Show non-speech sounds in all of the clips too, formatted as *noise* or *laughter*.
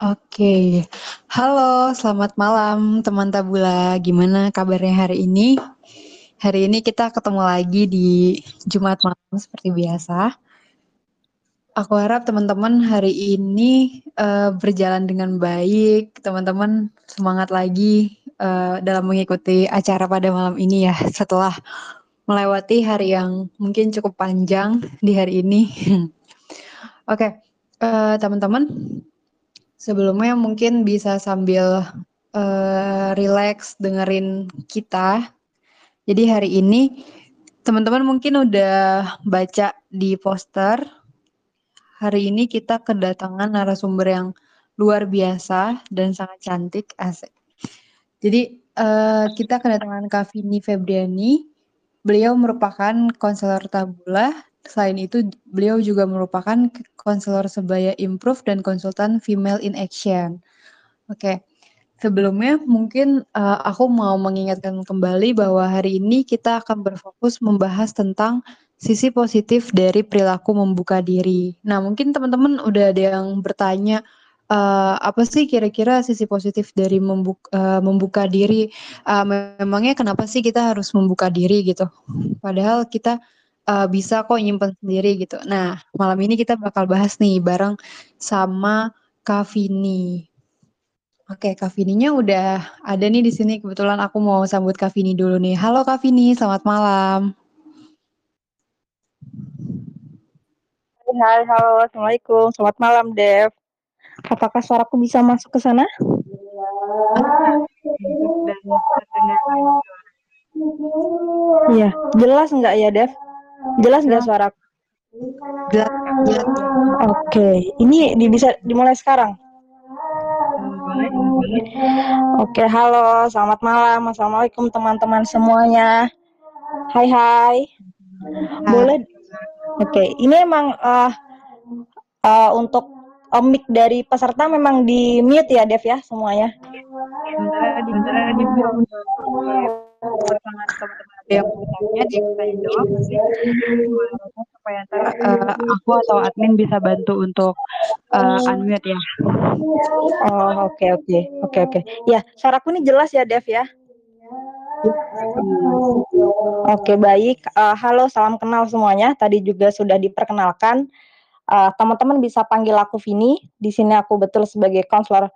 Oke, halo selamat malam teman Tabula, gimana kabarnya hari ini? Hari ini kita ketemu lagi di Jumat malam seperti biasa. Aku harap teman-teman hari ini uh, berjalan dengan baik, teman-teman semangat lagi uh, dalam mengikuti acara pada malam ini ya, setelah melewati hari yang mungkin cukup panjang di hari ini. *laughs* Oke, okay, uh, teman-teman, Sebelumnya mungkin bisa sambil uh, relax dengerin kita. Jadi hari ini teman-teman mungkin udah baca di poster. Hari ini kita kedatangan narasumber yang luar biasa dan sangat cantik, asik. Jadi uh, kita kedatangan Kavini Febriani. Beliau merupakan konselor tabula Selain itu, beliau juga merupakan konselor sebaya improve dan konsultan female in action. Oke, sebelumnya mungkin uh, aku mau mengingatkan kembali bahwa hari ini kita akan berfokus membahas tentang sisi positif dari perilaku membuka diri. Nah, mungkin teman-teman udah ada yang bertanya, uh, apa sih kira-kira sisi positif dari membuka, uh, membuka diri? Uh, memangnya kenapa sih kita harus membuka diri gitu? Padahal kita uh, bisa kok nyimpen sendiri gitu. Nah, malam ini kita bakal bahas nih bareng sama Kavini. Oke, Kavininya udah ada nih di sini. Kebetulan aku mau sambut Kavini dulu nih. Halo Kavini, selamat malam. Hai, halo, assalamualaikum, selamat malam Dev. Apakah suaraku bisa masuk ke sana? Iya, jelas nggak ya Dev? Jelas nggak suara? Jelas, jelas. Oke, ini di, bisa dimulai sekarang. Oke, halo, selamat malam, assalamualaikum teman-teman semuanya. Hai, hai. Boleh? Oke, ini emang uh, uh, untuk uh, mic dari peserta memang di mute ya, Dev ya, semuanya. Sementara di, di mute teman-teman yang dia bisa jawab supaya ntar uh, aku atau admin bisa bantu untuk uh, unmute ya. Oh oke okay, oke okay. oke okay, oke. Ya suaraku ini jelas ya Dev ya. Oke baik. Uh, halo salam kenal semuanya. Tadi juga sudah diperkenalkan. Teman-teman uh, bisa panggil aku Vini. Di sini aku betul sebagai konselor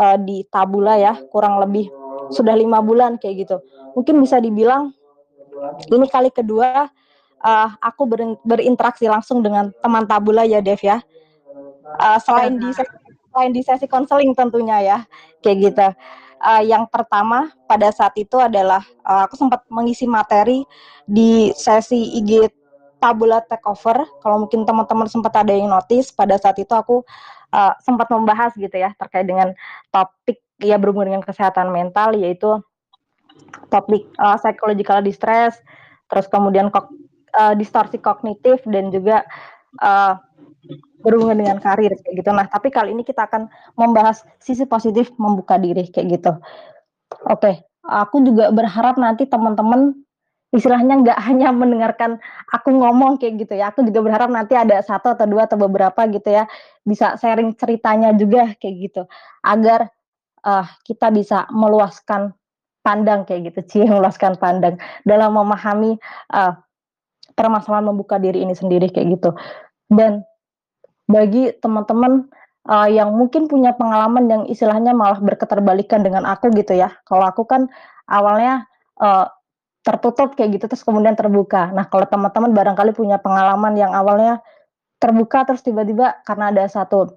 uh, di Tabula ya. Kurang lebih sudah lima bulan kayak gitu. Mungkin bisa dibilang ini kali kedua uh, aku ber, berinteraksi langsung dengan teman tabula ya Dev ya. Uh, selain di selain di sesi konseling tentunya ya, kayak gitu. Uh, yang pertama pada saat itu adalah uh, aku sempat mengisi materi di sesi IG Tabula Takeover. Kalau mungkin teman-teman sempat ada yang notice pada saat itu aku uh, sempat membahas gitu ya terkait dengan topik ya berhubungan dengan kesehatan mental yaitu topik uh, psychological distress, terus kemudian kok, uh, distorsi kognitif dan juga uh, berhubungan dengan karir kayak gitu. Nah, tapi kali ini kita akan membahas sisi positif membuka diri kayak gitu. Oke, okay. aku juga berharap nanti teman-teman istilahnya nggak *laughs* hanya mendengarkan aku ngomong kayak gitu ya. Aku juga berharap nanti ada satu atau dua atau beberapa gitu ya bisa sharing ceritanya juga kayak gitu agar uh, kita bisa meluaskan pandang kayak gitu, cie meluaskan pandang dalam memahami uh, permasalahan membuka diri ini sendiri kayak gitu. Dan bagi teman-teman uh, yang mungkin punya pengalaman yang istilahnya malah berketerbalikan dengan aku gitu ya. Kalau aku kan awalnya uh, tertutup kayak gitu terus kemudian terbuka. Nah, kalau teman-teman barangkali punya pengalaman yang awalnya terbuka terus tiba-tiba karena ada satu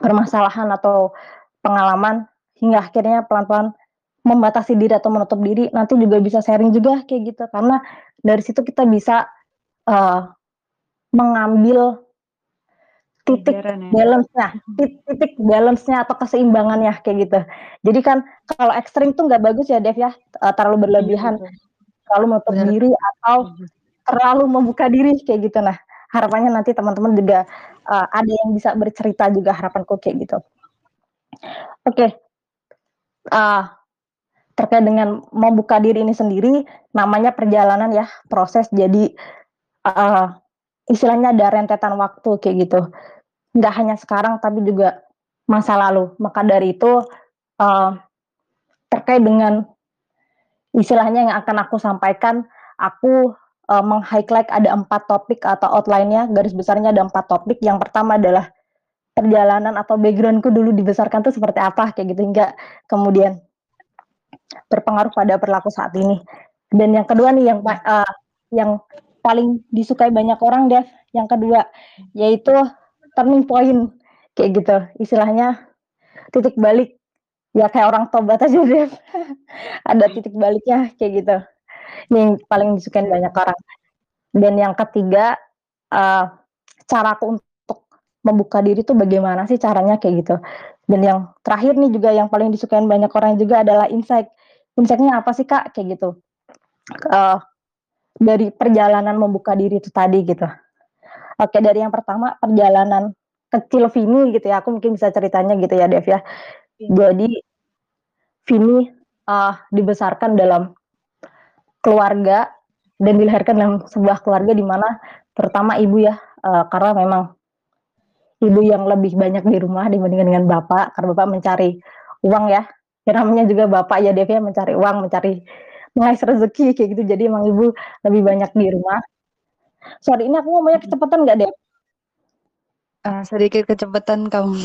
permasalahan atau pengalaman hingga akhirnya pelan-pelan membatasi diri atau menutup diri nanti juga bisa sharing juga kayak gitu karena dari situ kita bisa uh, mengambil titik ya. balance-nya, titik balance-nya atau keseimbangannya kayak gitu. Jadi kan kalau ekstrim tuh nggak bagus ya Dev ya, uh, terlalu berlebihan, iya, terlalu menutup diri atau iya. terlalu membuka diri kayak gitu. Nah harapannya nanti teman-teman juga uh, ada yang bisa bercerita juga harapanku kayak gitu. Oke, okay. uh, terkait dengan membuka diri ini sendiri namanya perjalanan ya proses jadi uh, istilahnya ada rentetan waktu kayak gitu nggak hanya sekarang tapi juga masa lalu. Maka dari itu, uh, terkait dengan istilahnya yang akan aku sampaikan, aku, uh, meng-highlight ada 4 topik atau outline-nya, garis besarnya ada 4 topik. Yang pertama adalah perjalanan atau background-ku dulu dibesarkan tuh seperti apa, kayak gitu, hingga kemudian berpengaruh pada perilaku saat ini. Dan yang kedua nih yang uh, yang paling disukai banyak orang Dev, yang kedua, yaitu turning point, kayak gitu. Istilahnya titik balik, ya kayak orang tobat aja *laughs* Dev, ada titik baliknya, kayak gitu. Ini yang paling disukain banyak orang. Dan yang ketiga, uh, caraku untuk membuka diri tuh bagaimana sih caranya, kayak gitu. Dan yang terakhir nih juga yang paling disukain banyak orang juga adalah insight. Insight-nya apa sih Kak? Kayak gitu. Uh, dari perjalanan membuka diri itu tadi gitu. Oke, dari yang pertama perjalanan kecil Vini gitu ya, aku mungkin bisa ceritanya gitu ya Dev ya. Jadi Vini uh, dibesarkan dalam keluarga dan dilahirkan dalam sebuah keluarga di mana terutama ibu ya, uh, karena memang ibu yang lebih banyak di rumah dibandingkan dengan bapak, karena bapak mencari uang ya. Ya namanya juga bapak ya Dev ya, mencari uang, mencari mengais rezeki kayak gitu. Jadi emang ibu lebih banyak di rumah. Sorry, ini aku ngomongnya kecepatan nggak deh? Uh, sedikit kecepatan kamu.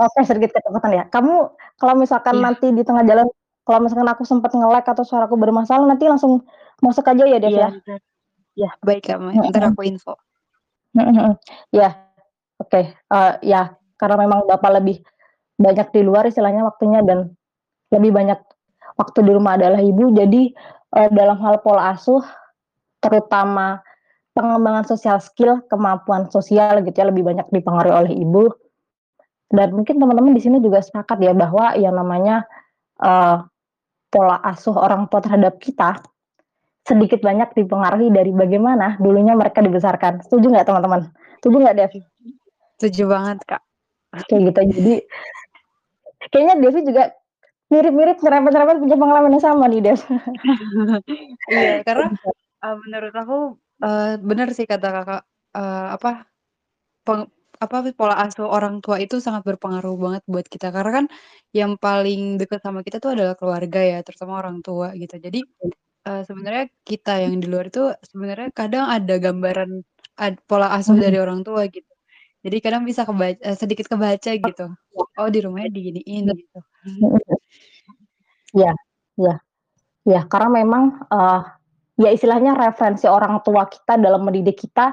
Oke, sedikit kecepatan ya. Kamu kalau misalkan yeah. nanti di tengah jalan, kalau misalkan aku sempat nge-lag atau suaraku bermasalah, nanti langsung masuk aja ya, Dev yeah, ya? Ya, baik kamu. Ntar aku info. ya, oke. Okay. Uh, eh, ya, karena memang Bapak lebih banyak di luar istilahnya waktunya dan lebih banyak waktu di rumah adalah ibu. Jadi uh, dalam hal pola asuh, terutama pengembangan sosial skill, kemampuan sosial gitu ya lebih banyak dipengaruhi oleh ibu. Dan mungkin teman-teman di sini juga sepakat ya bahwa yang namanya uh, pola asuh orang tua terhadap kita sedikit banyak dipengaruhi dari bagaimana dulunya mereka dibesarkan. Setuju nggak teman-teman? Setuju nggak Dev? Setuju banget kak. Kayak gitu. Jadi kayaknya Devi juga mirip-mirip nyerempet-nyerempet punya pengalaman yang sama nih Dev. *laughs* iya karena uh, menurut aku uh, benar sih kata kakak uh, apa peng, apa pola asuh orang tua itu sangat berpengaruh banget buat kita. Karena kan yang paling dekat sama kita tuh adalah keluarga ya terutama orang tua gitu. Jadi uh, sebenarnya kita yang di luar itu sebenarnya kadang ada gambaran ad, pola asuh dari orang tua gitu jadi kadang bisa kebaca sedikit kebaca gitu oh di rumahnya diginiin gitu Ya, ya, ya. Karena memang uh, ya istilahnya referensi orang tua kita dalam mendidik kita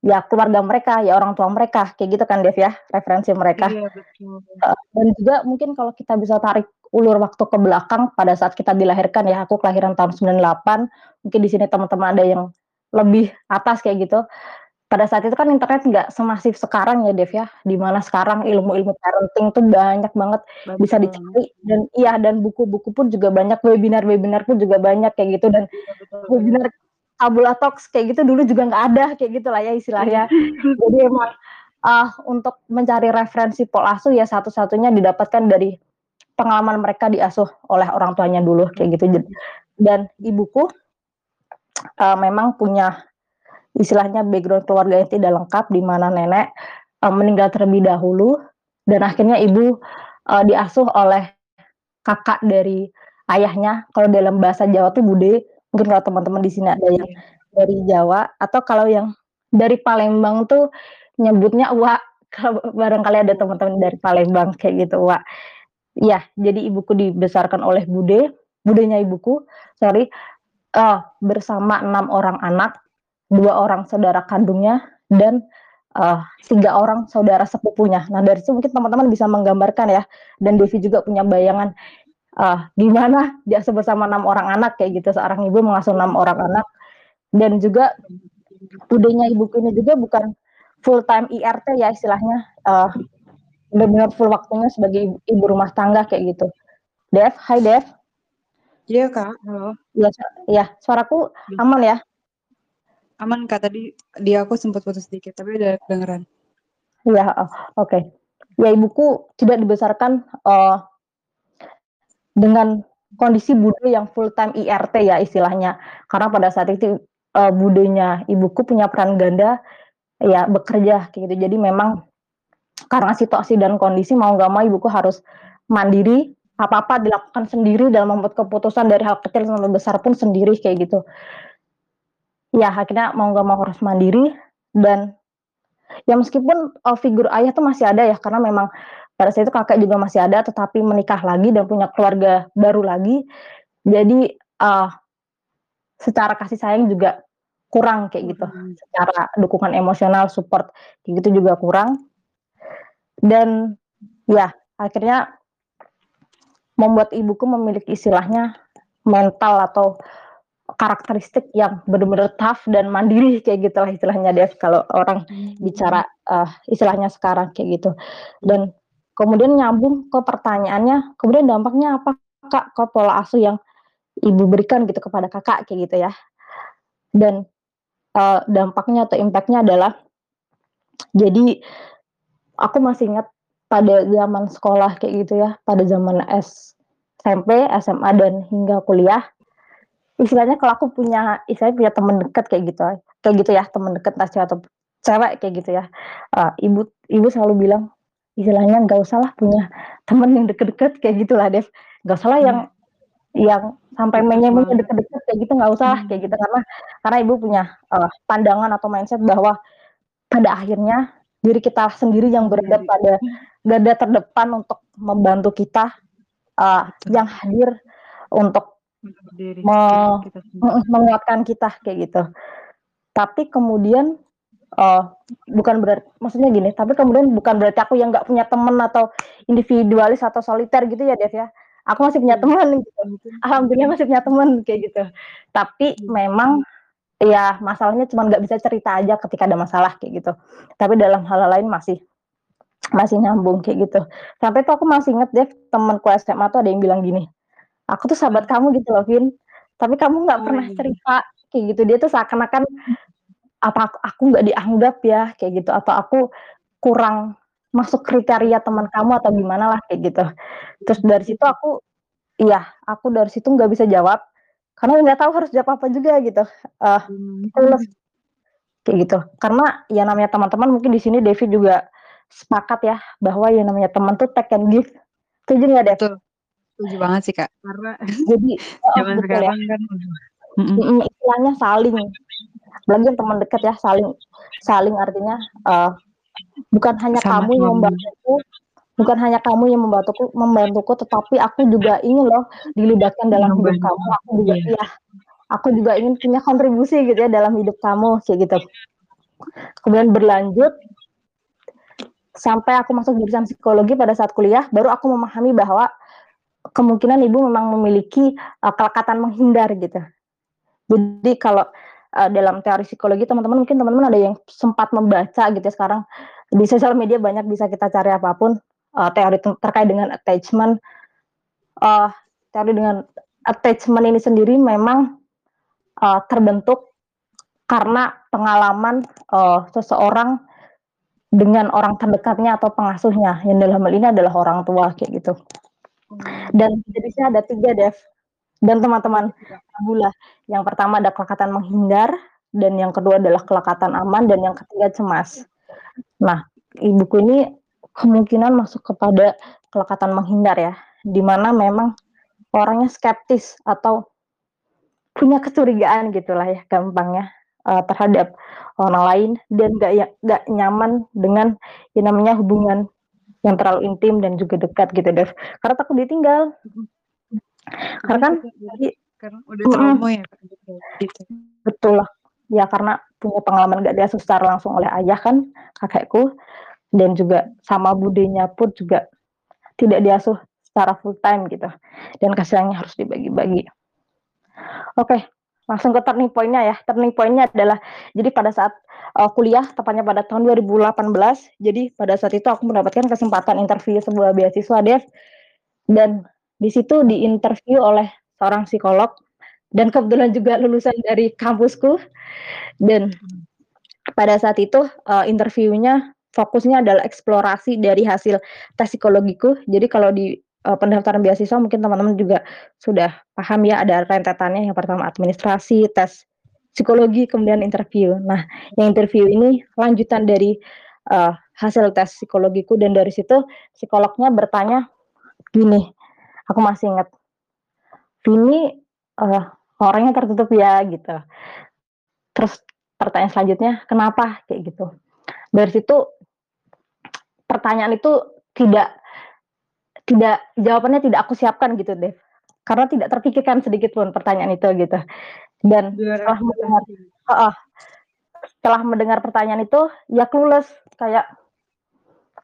ya keluarga mereka, ya orang tua mereka, kayak gitu kan Dev ya, referensi mereka. Iya, betul. Uh, dan juga mungkin kalau kita bisa tarik ulur waktu ke belakang pada saat kita dilahirkan ya, aku kelahiran tahun 98, mungkin di sini teman-teman ada yang lebih atas kayak gitu pada saat itu kan internet nggak semasif sekarang ya Dev ya, di mana sekarang ilmu-ilmu parenting tuh banyak banget Betul. bisa dicari dan iya dan buku-buku pun juga banyak, webinar-webinar pun juga banyak kayak gitu dan Betul. webinar Tabula Talks kayak gitu dulu juga nggak ada kayak gitu lah ya istilahnya. *laughs* Jadi emang uh, untuk mencari referensi pola asuh ya satu-satunya didapatkan dari pengalaman mereka diasuh oleh orang tuanya dulu kayak gitu. Dan ibuku uh, memang punya istilahnya background keluarga yang tidak lengkap di mana nenek uh, meninggal terlebih dahulu dan akhirnya ibu uh, diasuh oleh kakak dari ayahnya. Kalau dalam bahasa Jawa tuh bude, mungkin kalau teman-teman di sini ada yang iya. dari Jawa atau kalau yang dari Palembang tuh nyebutnya Wak. *laughs* Kalau barangkali ada teman-teman dari Palembang kayak gitu, Wak. Ya, jadi ibuku dibesarkan oleh bude, budenya ibuku, sorry, uh, bersama enam orang anak dua orang saudara kandungnya dan uh, tiga orang saudara sepupunya. Nah dari situ mungkin teman-teman bisa menggambarkan ya, dan Devi juga punya bayangan uh, gimana dia bersama enam orang anak kayak gitu. Seorang ibu mengasuh enam orang anak dan juga budenya ibu ini juga bukan full time IRT ya istilahnya, uh, benar-benar full waktunya sebagai ibu, ibu rumah tangga kayak gitu. Dev, hai Dev. Iya kak, halo. Iya, ya, suaraku iya. aman ya? Aman Kak, tadi di aku sempat putus sedikit, tapi udah kedengeran. Oh, oke. Okay. Ya ibuku tidak dibesarkan uh, dengan kondisi bude yang full time IRT ya istilahnya. Karena pada saat itu uh, budenya ibuku punya peran ganda ya bekerja gitu. Jadi memang karena situasi dan kondisi mau nggak mau ibuku harus mandiri, apa-apa dilakukan sendiri dalam membuat keputusan dari hal kecil sampai besar pun sendiri kayak gitu. Ya akhirnya mau nggak mau harus mandiri dan ya meskipun uh, figur ayah tuh masih ada ya karena memang pada saat itu kakak juga masih ada tetapi menikah lagi dan punya keluarga baru lagi. Jadi uh, secara kasih sayang juga kurang kayak gitu. Hmm. Secara dukungan emosional, support kayak gitu juga kurang dan ya akhirnya membuat ibuku memiliki istilahnya mental atau karakteristik yang benar-benar tough dan mandiri kayak gitu lah istilahnya Dev kalau orang hmm. bicara uh, istilahnya sekarang kayak gitu dan kemudian nyambung ke pertanyaannya kemudian dampaknya apa kak ke pola asuh yang ibu berikan gitu kepada kakak kayak gitu ya dan uh, dampaknya atau impactnya adalah jadi aku masih ingat pada zaman sekolah kayak gitu ya, pada zaman SMP, SMA dan hingga kuliah. Istilahnya kalau aku punya, istilahnya punya teman dekat kayak gitu, kayak gitu ya, teman dekat entah cewek atau cewek kayak gitu ya. Uh, ibu ibu selalu bilang istilahnya nggak usah lah punya teman yang deket-deket kayak gitulah Dev. Nggak usah lah yang hmm. yang sampai menyemunya deket-deket kayak gitu nggak usah hmm. kayak gitu karena karena ibu punya uh, pandangan atau mindset bahwa pada akhirnya diri kita sendiri yang berada pada garda terdepan untuk membantu kita uh, yang hadir untuk me kita menguatkan kita kayak gitu. Tapi kemudian uh, bukan berarti maksudnya gini, tapi kemudian bukan berarti aku yang nggak punya teman atau individualis atau soliter gitu ya Dev ya. Aku masih punya iya. teman gitu. Alhamdulillah masih punya teman kayak gitu. Tapi iya. memang ya masalahnya cuma nggak bisa cerita aja ketika ada masalah kayak gitu tapi dalam hal lain masih masih nyambung kayak gitu sampai tuh aku masih inget deh temenku SMA tuh ada yang bilang gini aku tuh sahabat kamu gitu loh Vin. Tapi kamu nggak oh, pernah iya. cerita kayak gitu. Dia tuh seakan-akan apa aku nggak dianggap ya? Kayak gitu. Atau aku kurang masuk kriteria teman kamu atau gimana lah kayak gitu. Terus dari situ aku iya aku dari situ nggak bisa jawab. Karena nggak tahu harus jawab apa juga gitu. Uh, kayak gitu. Karena ya namanya teman-teman mungkin di sini David juga sepakat ya bahwa yang namanya teman tuh take and give. Setuju nggak deh setuju banget sih kak. Karena *laughs* jadi *laughs* oh, zaman ya. sekarang ya. kan mm istilahnya saling. Lagi yang teman dekat ya saling saling artinya uh, bukan hanya Sama kamu yang membantu bukan hanya kamu yang membantuku membantuku tetapi aku juga ingin loh dilibatkan dalam hidup kamu. Aku juga iya. ya aku juga ingin punya kontribusi gitu ya dalam hidup kamu kayak gitu. Kemudian berlanjut sampai aku masuk jurusan psikologi pada saat kuliah baru aku memahami bahwa kemungkinan ibu memang memiliki uh, kelekatan menghindar gitu jadi kalau uh, dalam teori psikologi teman-teman mungkin teman-teman ada yang sempat membaca gitu ya sekarang di sosial media banyak bisa kita cari apa pun uh, teori terkait dengan attachment. Uh, teori dengan attachment ini sendiri memang uh, terbentuk karena pengalaman uh, seseorang dengan orang terdekatnya atau pengasuhnya yang dalam hal ini adalah orang tua kayak gitu. Dan jenisnya ada tiga Dev dan teman-teman Abula. Yang pertama ada kelekatan menghindar dan yang kedua adalah kelekatan aman dan yang ketiga cemas. Nah, ibuku ini kemungkinan masuk kepada kelekatan menghindar ya, di mana memang orangnya skeptis atau punya kecurigaan gitulah ya gampangnya uh, terhadap orang lain dan gak ya gak nyaman dengan yang namanya hubungan yang terlalu intim dan juga dekat gitu Dev. Karena takut ditinggal. Karena kan jadi karena udah trauma ya gitu. betul lah. Ya karena punya pengalaman gak diasuh secara langsung oleh ayah kan kakekku. Dan juga sama budenya pun juga tidak diasuh secara full time gitu. Dan kasihnya harus dibagi-bagi. Oke langsung ke turning pointnya ya. Turning pointnya adalah jadi pada saat uh, kuliah tepatnya pada tahun 2018 jadi pada saat itu aku mendapatkan kesempatan interview sebuah beasiswa Dev. Dan di situ diinterview oleh seorang psikolog dan kebetulan juga lulusan dari kampusku. Dan pada saat itu uh, interviewnya fokusnya adalah eksplorasi dari hasil tes psikologiku. Jadi kalau di uh, pendaftaran beasiswa mungkin teman-teman juga sudah paham ya ada rentetannya yang pertama administrasi, tes psikologi, kemudian interview. Nah, yang interview ini lanjutan dari uh, hasil tes psikologiku dan dari situ psikolognya bertanya gini, aku masih ingat, "Vini, uh, orangnya tertutup ya?" Gitu. Terus pertanyaan selanjutnya, "Kenapa?" Kayak gitu. Dari situ pertanyaan itu tidak tidak jawabannya tidak aku siapkan gitu, deh Karena tidak terpikirkan sedikit pun pertanyaan itu gitu. Dan setelah mendengar uh, setelah mendengar pertanyaan itu ya clueless kayak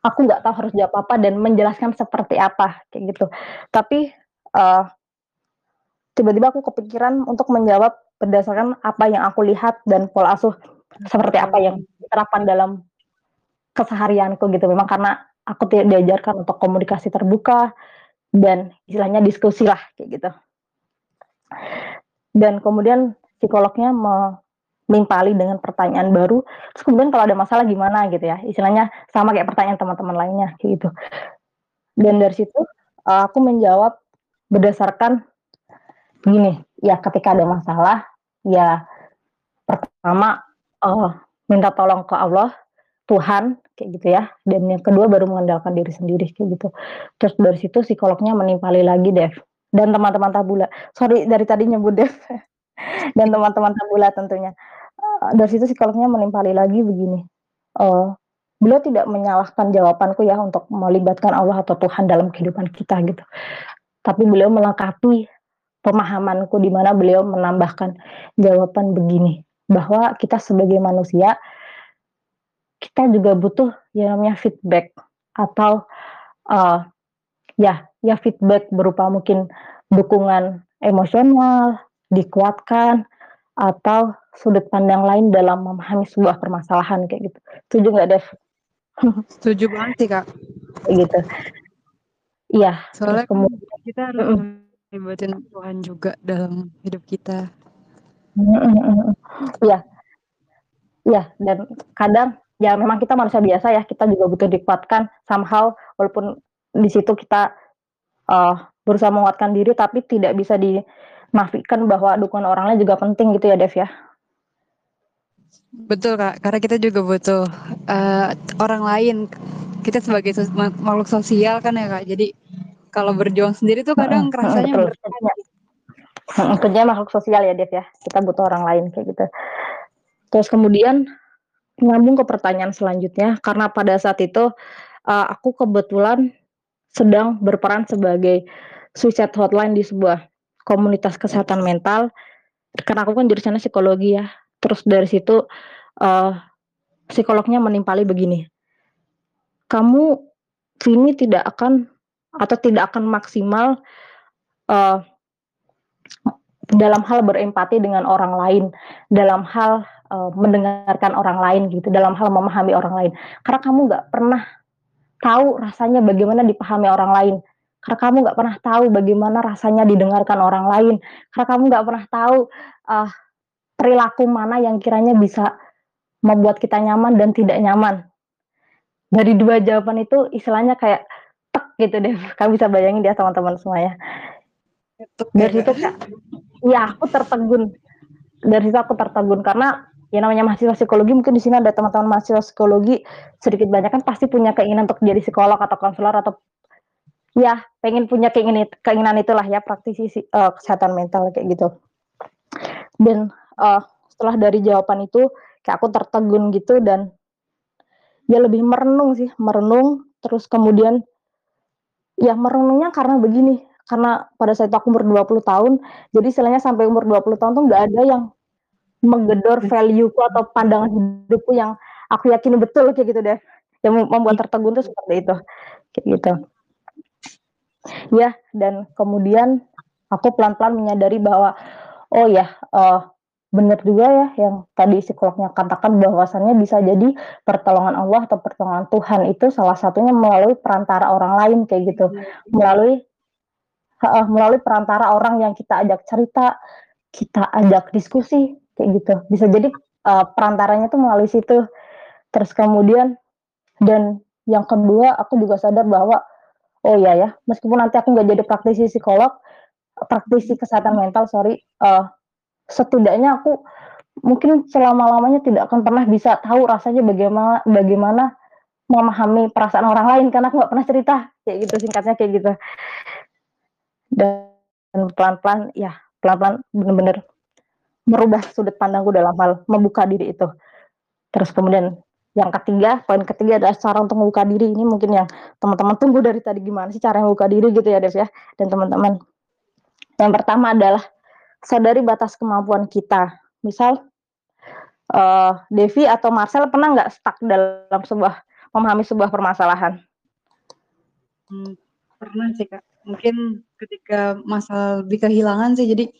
aku nggak tahu harus jawab apa dan menjelaskan seperti apa kayak gitu. Tapi uh, tiba-tiba aku kepikiran untuk menjawab berdasarkan apa yang aku lihat dan pola asuh seperti apa yang diterapkan dalam keseharianku gitu. Memang karena aku tidak diajarkan untuk komunikasi terbuka dan istilahnya diskusi lah kayak gitu. Dan kemudian psikolognya menimpali dengan pertanyaan baru. Terus kemudian kalau ada masalah gimana gitu ya, istilahnya sama kayak pertanyaan teman-teman lainnya kayak gitu. Dan dari situ aku menjawab berdasarkan gini, ya ketika ada masalah, ya pertama uh, minta tolong ke Allah, Tuhan kayak gitu ya. Dan yang kedua baru mengandalkan diri sendiri kayak gitu. Terus dari situ psikolognya menimpali lagi Dev dan teman-teman tabula. Sorry dari tadi nyebut Dev *laughs* dan teman-teman tabula tentunya. Uh, dari situ psikolognya menimpali lagi begini. Uh, beliau tidak menyalahkan jawabanku ya untuk melibatkan Allah atau Tuhan dalam kehidupan kita gitu. Tapi beliau melengkapi pemahamanku di mana beliau menambahkan jawaban begini bahwa kita sebagai manusia kita juga butuh yang namanya feedback atau uh, ya ya feedback berupa mungkin dukungan emosional dikuatkan atau sudut pandang lain dalam memahami sebuah permasalahan kayak gitu. Setuju nggak, Dev? *laughs* Setuju banget sih, Kak. Gitu. Iya. Soalnya kemudian kita harus libatin Tuhan juga dalam hidup kita. Iya. Iya, dan kadang ya memang kita manusia biasa ya, kita juga butuh dikuatkan somehow walaupun di situ kita uh, berusaha menguatkan diri tapi tidak bisa dinafikan bahwa dukungan orang lain juga penting gitu ya, Dev ya. Betul Kak, karena kita juga butuh uh, orang lain. Kita sebagai makhluk sosial kan ya Kak. Jadi kalau berjuang sendiri tuh kadang rasanya berat. Kerja makhluk sosial ya Dev ya. Kita butuh orang lain kayak gitu. Terus kemudian nyambung ke pertanyaan selanjutnya karena pada saat itu uh, aku kebetulan sedang berperan sebagai suicide hotline di sebuah komunitas kesehatan mental. Karena aku kan jurusannya psikologi ya. Terus dari situ uh, psikolognya menimpali begini. Kamu ini tidak akan atau tidak akan maksimal uh, dalam hal berempati dengan orang lain, dalam hal uh, mendengarkan orang lain gitu, dalam hal memahami orang lain. Karena kamu nggak pernah tahu rasanya bagaimana dipahami orang lain. Karena kamu nggak pernah tahu bagaimana rasanya didengarkan orang lain. Karena kamu nggak pernah tahu uh, perilaku mana yang kiranya bisa membuat kita nyaman dan tidak nyaman. Dari dua jawaban itu istilahnya kayak gitu deh *laughs* kalian bisa bayangin dia teman-teman semuanya dari situ kak ya aku tertegun dari situ aku tertegun karena ya namanya mahasiswa psikologi mungkin di sini ada teman-teman mahasiswa psikologi sedikit banyak kan pasti punya keinginan untuk jadi psikolog atau konselor atau ya pengen punya keinginan keinginan itulah ya praktisi uh, kesehatan mental kayak gitu. Dan uh, setelah dari jawaban itu kayak aku tertegun gitu dan ya lebih merenung sih merenung terus kemudian Ya merenungnya karena begini, karena pada saat aku umur 20 tahun, jadi istilahnya sampai umur 20 tahun tuh nggak ada yang menggedor value-ku atau pandangan hidupku yang aku yakini betul kayak gitu deh. Yang membuat tertegun tuh seperti itu. Kayak gitu. Ya, dan kemudian aku pelan-pelan menyadari bahwa oh ya, uh, benar juga ya yang tadi psikolognya katakan bahwasannya bisa jadi pertolongan Allah atau pertolongan Tuhan itu salah satunya melalui perantara orang lain kayak gitu iya. melalui uh, melalui perantara orang yang kita ajak cerita kita ajak diskusi kayak gitu. Bisa jadi uh, perantaranya tuh melalui situ. Terus kemudian dan yang kedua aku juga sadar bahwa oh iya ya meskipun nanti aku nggak jadi praktisi psikolog praktisi kesehatan mental sorry uh, setidaknya aku mungkin selama-lamanya tidak akan pernah bisa tahu rasanya bagaimana bagaimana memahami perasaan orang lain karena aku nggak pernah cerita. Kayak gitu singkatnya kayak gitu. Dan pelan-pelan ya pelan-pelan bener-bener merubah sudut pandangku dalam hal membuka diri itu terus kemudian yang ketiga poin ketiga adalah cara untuk membuka diri ini mungkin yang teman-teman tunggu dari tadi gimana sih cara membuka diri gitu ya Dev ya dan teman-teman yang pertama adalah sadari batas kemampuan kita misal uh, Devi atau Marcel pernah nggak stuck dalam sebuah memahami sebuah permasalahan? Hmm, pernah sih kak. Mungkin ketika masalah lebih kehilangan sih, jadi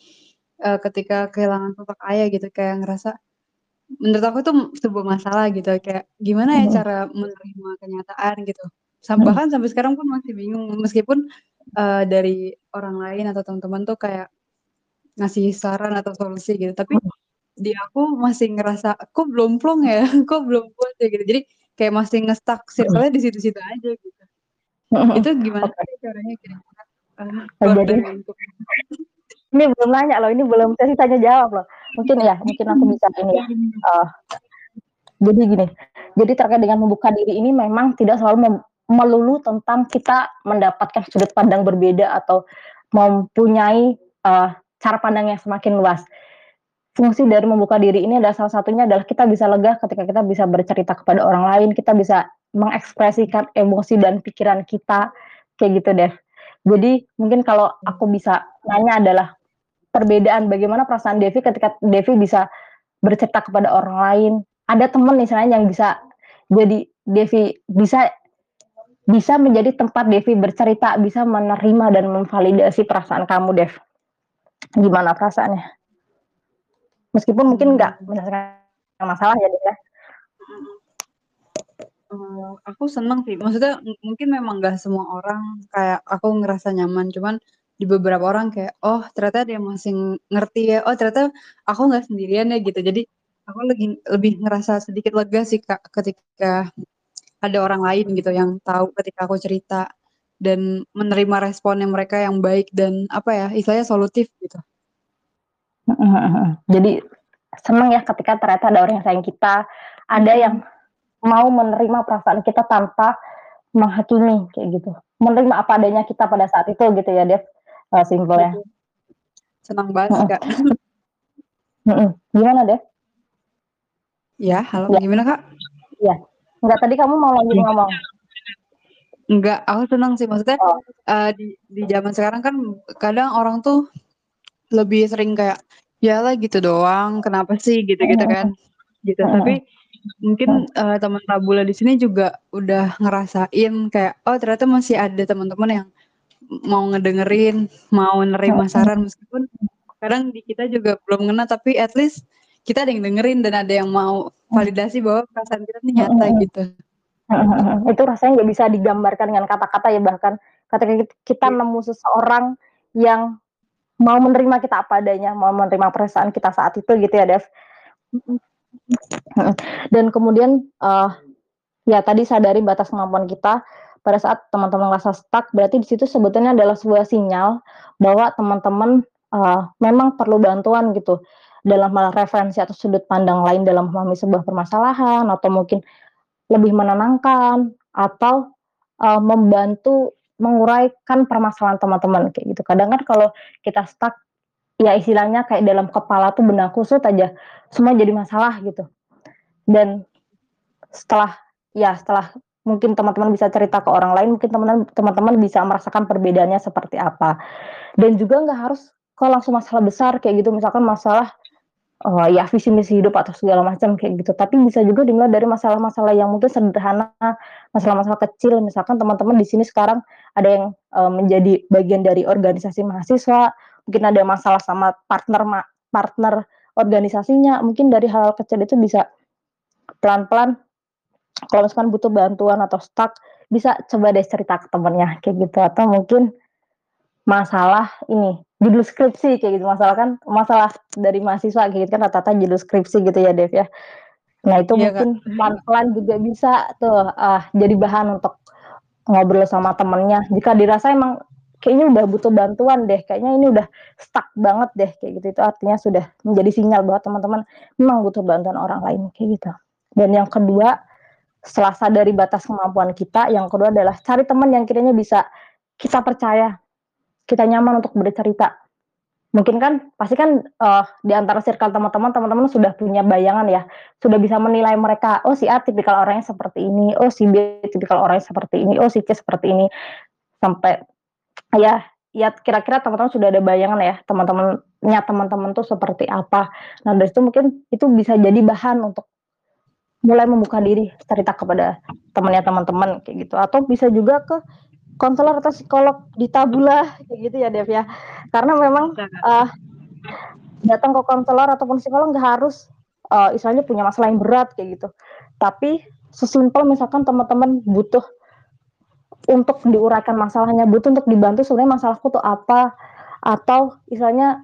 uh, ketika kehilangan sosok ayah gitu, kayak ngerasa menurut aku itu sebuah masalah gitu, kayak gimana ya hmm. cara menerima kenyataan gitu. Sam hmm. bahkan sampai sekarang pun masih bingung, meskipun uh, dari orang lain atau teman-teman tuh kayak ngasih saran atau solusi gitu, tapi hmm. di aku masih ngerasa kok belum plong ya, *laughs* kok belum puas ya gitu. Jadi kayak masih ngestak circle-nya di situ-situ aja gitu. itu gimana okay. caranya kira-kira uh, jadi *laughs* ini belum nanya loh, ini belum saya tanya jawab loh. Mungkin ya, mungkin aku bisa ini ya. Uh, jadi gini, jadi terkait dengan membuka diri ini memang tidak selalu melulu tentang kita mendapatkan sudut pandang berbeda atau mempunyai uh, cara pandang yang semakin luas fungsi dari membuka diri ini adalah salah satunya adalah kita bisa lega ketika kita bisa bercerita kepada orang lain, kita bisa mengekspresikan emosi dan pikiran kita kayak gitu deh. Jadi mungkin kalau aku bisa nanya adalah perbedaan bagaimana perasaan Devi ketika Devi bisa bercerita kepada orang lain. Ada teman misalnya yang bisa jadi Devi bisa bisa menjadi tempat Devi bercerita, bisa menerima dan memvalidasi perasaan kamu, Dev. Gimana perasaannya? meskipun mungkin nggak menyelesaikan masalah ya dia Uh, aku seneng sih, maksudnya mungkin memang gak semua orang kayak aku ngerasa nyaman, cuman di beberapa orang kayak, oh ternyata dia masih ngerti ya, oh ternyata aku nggak sendirian ya gitu. Jadi aku lebih lebih ngerasa sedikit lega sih kak ketika ada orang lain gitu yang tahu ketika aku cerita dan menerima responnya mereka yang baik dan apa ya istilahnya solutif gitu. Jadi senang ya ketika ternyata ada orang yang sayang kita, ada yang mau menerima perasaan kita tanpa menghakimi kayak gitu. Menerima apa adanya kita pada saat itu gitu ya, Dev. Uh, simpelnya. Senang banget, Kak. *laughs* Gimana, Dev? Ya, halo. Ya. Gimana, Kak? Iya. Enggak tadi kamu mau lanjut ngomong. Enggak, aku senang sih maksudnya oh. uh, di di zaman sekarang kan kadang orang tuh lebih sering kayak ya lah gitu doang kenapa sih gitu-gitu kan gitu tapi mungkin uh, teman tabula di sini juga udah ngerasain kayak oh ternyata masih ada teman-teman yang mau ngedengerin mau nerima saran meskipun kadang di kita juga belum ngena tapi at least kita ada yang dengerin dan ada yang mau validasi bahwa perasaan kita ini nyata gitu. Itu rasanya nggak bisa digambarkan dengan kata-kata ya bahkan ketika kita iya. nemu seseorang yang mau menerima kita apa adanya, mau menerima perasaan kita saat itu gitu ya, Dev. Dan kemudian uh, ya tadi sadari batas kemampuan kita pada saat teman-teman merasa stuck, berarti di situ sebetulnya adalah sebuah sinyal bahwa teman-teman uh, memang perlu bantuan gitu dalam hal referensi atau sudut pandang lain dalam memahami sebuah permasalahan atau mungkin lebih menenangkan atau uh, membantu menguraikan permasalahan teman-teman kayak gitu. Kadang kan kalau kita stuck ya istilahnya kayak dalam kepala tuh benang kusut aja semua jadi masalah gitu. Dan setelah ya setelah mungkin teman-teman bisa cerita ke orang lain, mungkin teman-teman bisa merasakan perbedaannya seperti apa. Dan juga nggak harus kalau langsung masalah besar kayak gitu, misalkan masalah oh, ya visi misi hidup atau segala macam kayak gitu. Tapi bisa juga dimulai dari masalah-masalah yang mungkin sederhana, masalah-masalah kecil. Misalkan teman-teman di sini sekarang ada yang uh, menjadi bagian dari organisasi mahasiswa, mungkin ada masalah sama partner partner organisasinya. Mungkin dari hal, -hal kecil itu bisa pelan-pelan. Kalau misalkan butuh bantuan atau stuck, bisa coba deh cerita ke temennya kayak gitu. Atau mungkin masalah ini judul skripsi kayak gitu. Masalah kan masalah dari mahasiswa kayak gitu kan rata-rata judul skripsi gitu ya Dev ya. Nah itu iya, mungkin pelan-pelan juga bisa tuh uh, jadi bahan untuk ngobrol sama temennya. Jika dirasa emang kayaknya udah butuh bantuan deh kayaknya ini udah stuck banget deh kayak gitu. Itu artinya sudah menjadi sinyal bahwa teman-teman memang butuh bantuan orang lain kayak gitu. Dan yang kedua setelah sadari batas kemampuan kita, yang kedua adalah cari teman yang kiranya bisa kita percaya, kita nyaman untuk bercerita. Mungkin kan pasti kan, eee, di antara circle teman-teman, teman-teman sudah punya bayangan ya, sudah bisa menilai mereka, "Oh si A tipikal orangnya seperti ini, oh si B tipikal orangnya seperti ini, oh si C seperti ini." Sampai ya ya kira-kira teman-teman sudah ada bayangan ya, teman-temannya teman-teman tuh seperti apa. Nah dari situ mungkin itu bisa jadi bahan untuk mulai membuka diri, cerita kepada temannya teman-teman kayak gitu, atau bisa juga ke konselor atau psikolog di Tabula kayak gitu ya, Dev, ya. Karena memang, eee, datang ke konselor ataupun psikolog nggak harus, eee, istilahnya punya masalah yang berat kayak gitu. Tapi sesimpel misalkan teman-teman butuh untuk diuraikan masalahnya, butuh untuk dibantu sebenarnya masalahku tuh apa, atau istilahnya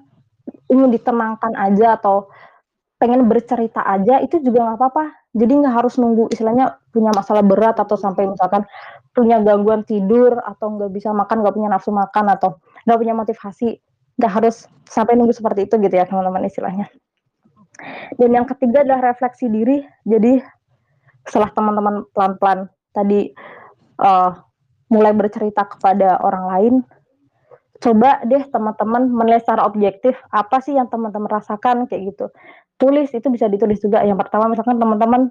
ingin ditenangkan aja atau pengen bercerita aja, itu juga nggak apa-apa. Jadi nggak harus nunggu istilahnya punya masalah berat atau sampai misalkan punya gangguan tidur atau nggak bisa makan, nggak punya nafsu makan atau nggak punya motivasi, nggak harus sampai nunggu seperti itu gitu ya teman-teman istilahnya. Dan yang ketiga adalah refleksi diri. Jadi setelah teman-teman pelan-pelan tadi, eee, mulai bercerita kepada orang lain, coba deh teman-teman menilai secara objektif, apa sih yang teman-teman rasakan kayak gitu. Tulis, itu bisa ditulis juga. Yang pertama misalkan teman-teman,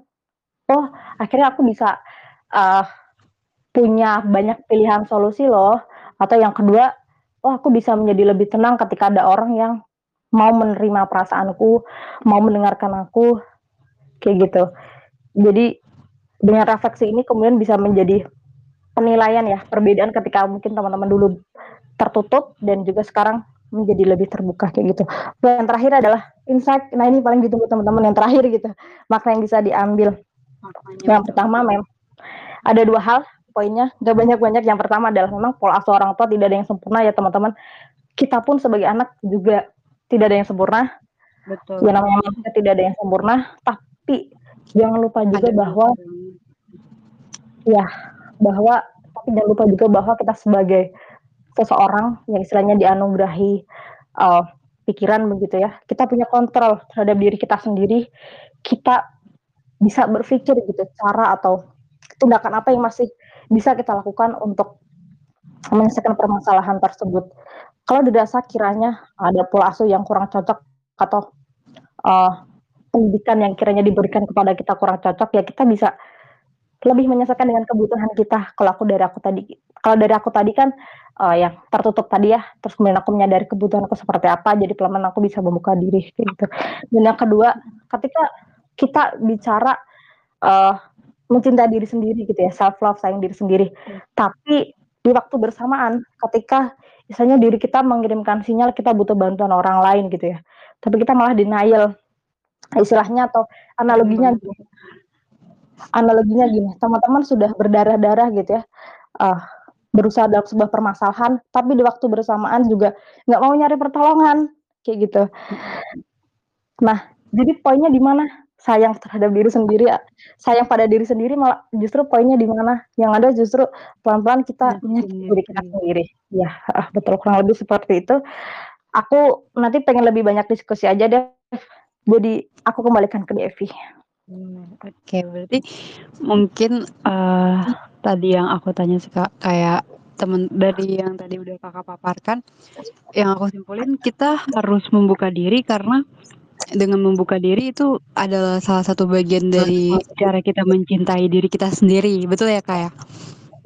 "Oh akhirnya aku bisa, eee, punya banyak pilihan solusi loh." Atau yang kedua, "Oh aku bisa menjadi lebih tenang ketika ada orang yang mau menerima perasaanku, mau mendengarkan aku." Kayak gitu. Jadi dengan refleksi ini kemudian bisa menjadi penilaian ya, perbedaan ketika mungkin teman-teman dulu tertutup dan juga sekarang menjadi lebih terbuka kayak gitu. Dan yang terakhir adalah insight, nah ini paling ditunggu teman-teman yang terakhir gitu, makna yang bisa diambil. Yang pertama mem ada 2 hal poinnya, nggak banyak-banyak. Yang pertama adalah memang pola asuh orang tua tidak ada yang sempurna ya teman-teman. Kita pun sebagai anak juga tidak ada yang sempurna. Betul. Ya namanya manusia tidak ada yang sempurna, tapi jangan lupa juga Ada bahwa ya, bahwa tapi jangan lupa juga bahwa kita sebagai seseorang yang istilahnya dianugerahi, eee, pikiran begitu ya, kita punya kontrol terhadap diri kita sendiri, kita bisa berpikir gitu cara atau tindakan apa yang masih bisa kita lakukan untuk menyelesaikan permasalahan tersebut. Kalau dirasa kiranya ada pola asuh yang kurang cocok atau, eee, pendidikan yang kiranya diberikan kepada kita kurang cocok, ya kita bisa lebih menyesuaikan dengan kebutuhan kita. Kalau aku dari aku tadi kalau dari aku tadi kan, eee, yang tertutup tadi ya, terus kemudian aku menyadari kebutuhan aku seperti apa, jadi pelan-pelan aku bisa membuka diri gitu. Dan yang kedua, ketika kita bicara, eee, mencintai diri sendiri gitu ya, self love, sayang diri sendiri. Tapi di waktu bersamaan ketika misalnya diri kita mengirimkan sinyal kita butuh bantuan orang lain gitu ya, tapi kita malah denial, istilahnya atau analoginya gini analoginya gini, teman-teman sudah berdarah-darah gitu ya, eee, berusaha dalam sebuah permasalahan, tapi di waktu bersamaan juga nggak mau nyari pertolongan, kayak gitu. Nah, jadi poinnya di mana? Sayang terhadap diri sendiri a sayang pada diri sendiri malah justru poinnya di mana? Yang ada justru pelan-pelan kita menyakiti diri kita sendiri. Iya, heeh, betul kurang lebih seperti itu. Aku nanti pengen lebih banyak diskusi aja deh, jadi aku kembalikan ke Devi. Mmm, oke berarti mungkin, eee, tadi yang aku tanya sih Kak, kayak temen dari yang tadi udah Kakak paparkan, yang aku simpulin kita harus membuka diri karena dengan membuka diri itu adalah salah satu bagian dari cara kita mencintai diri kita sendiri, betul ya Kak ya?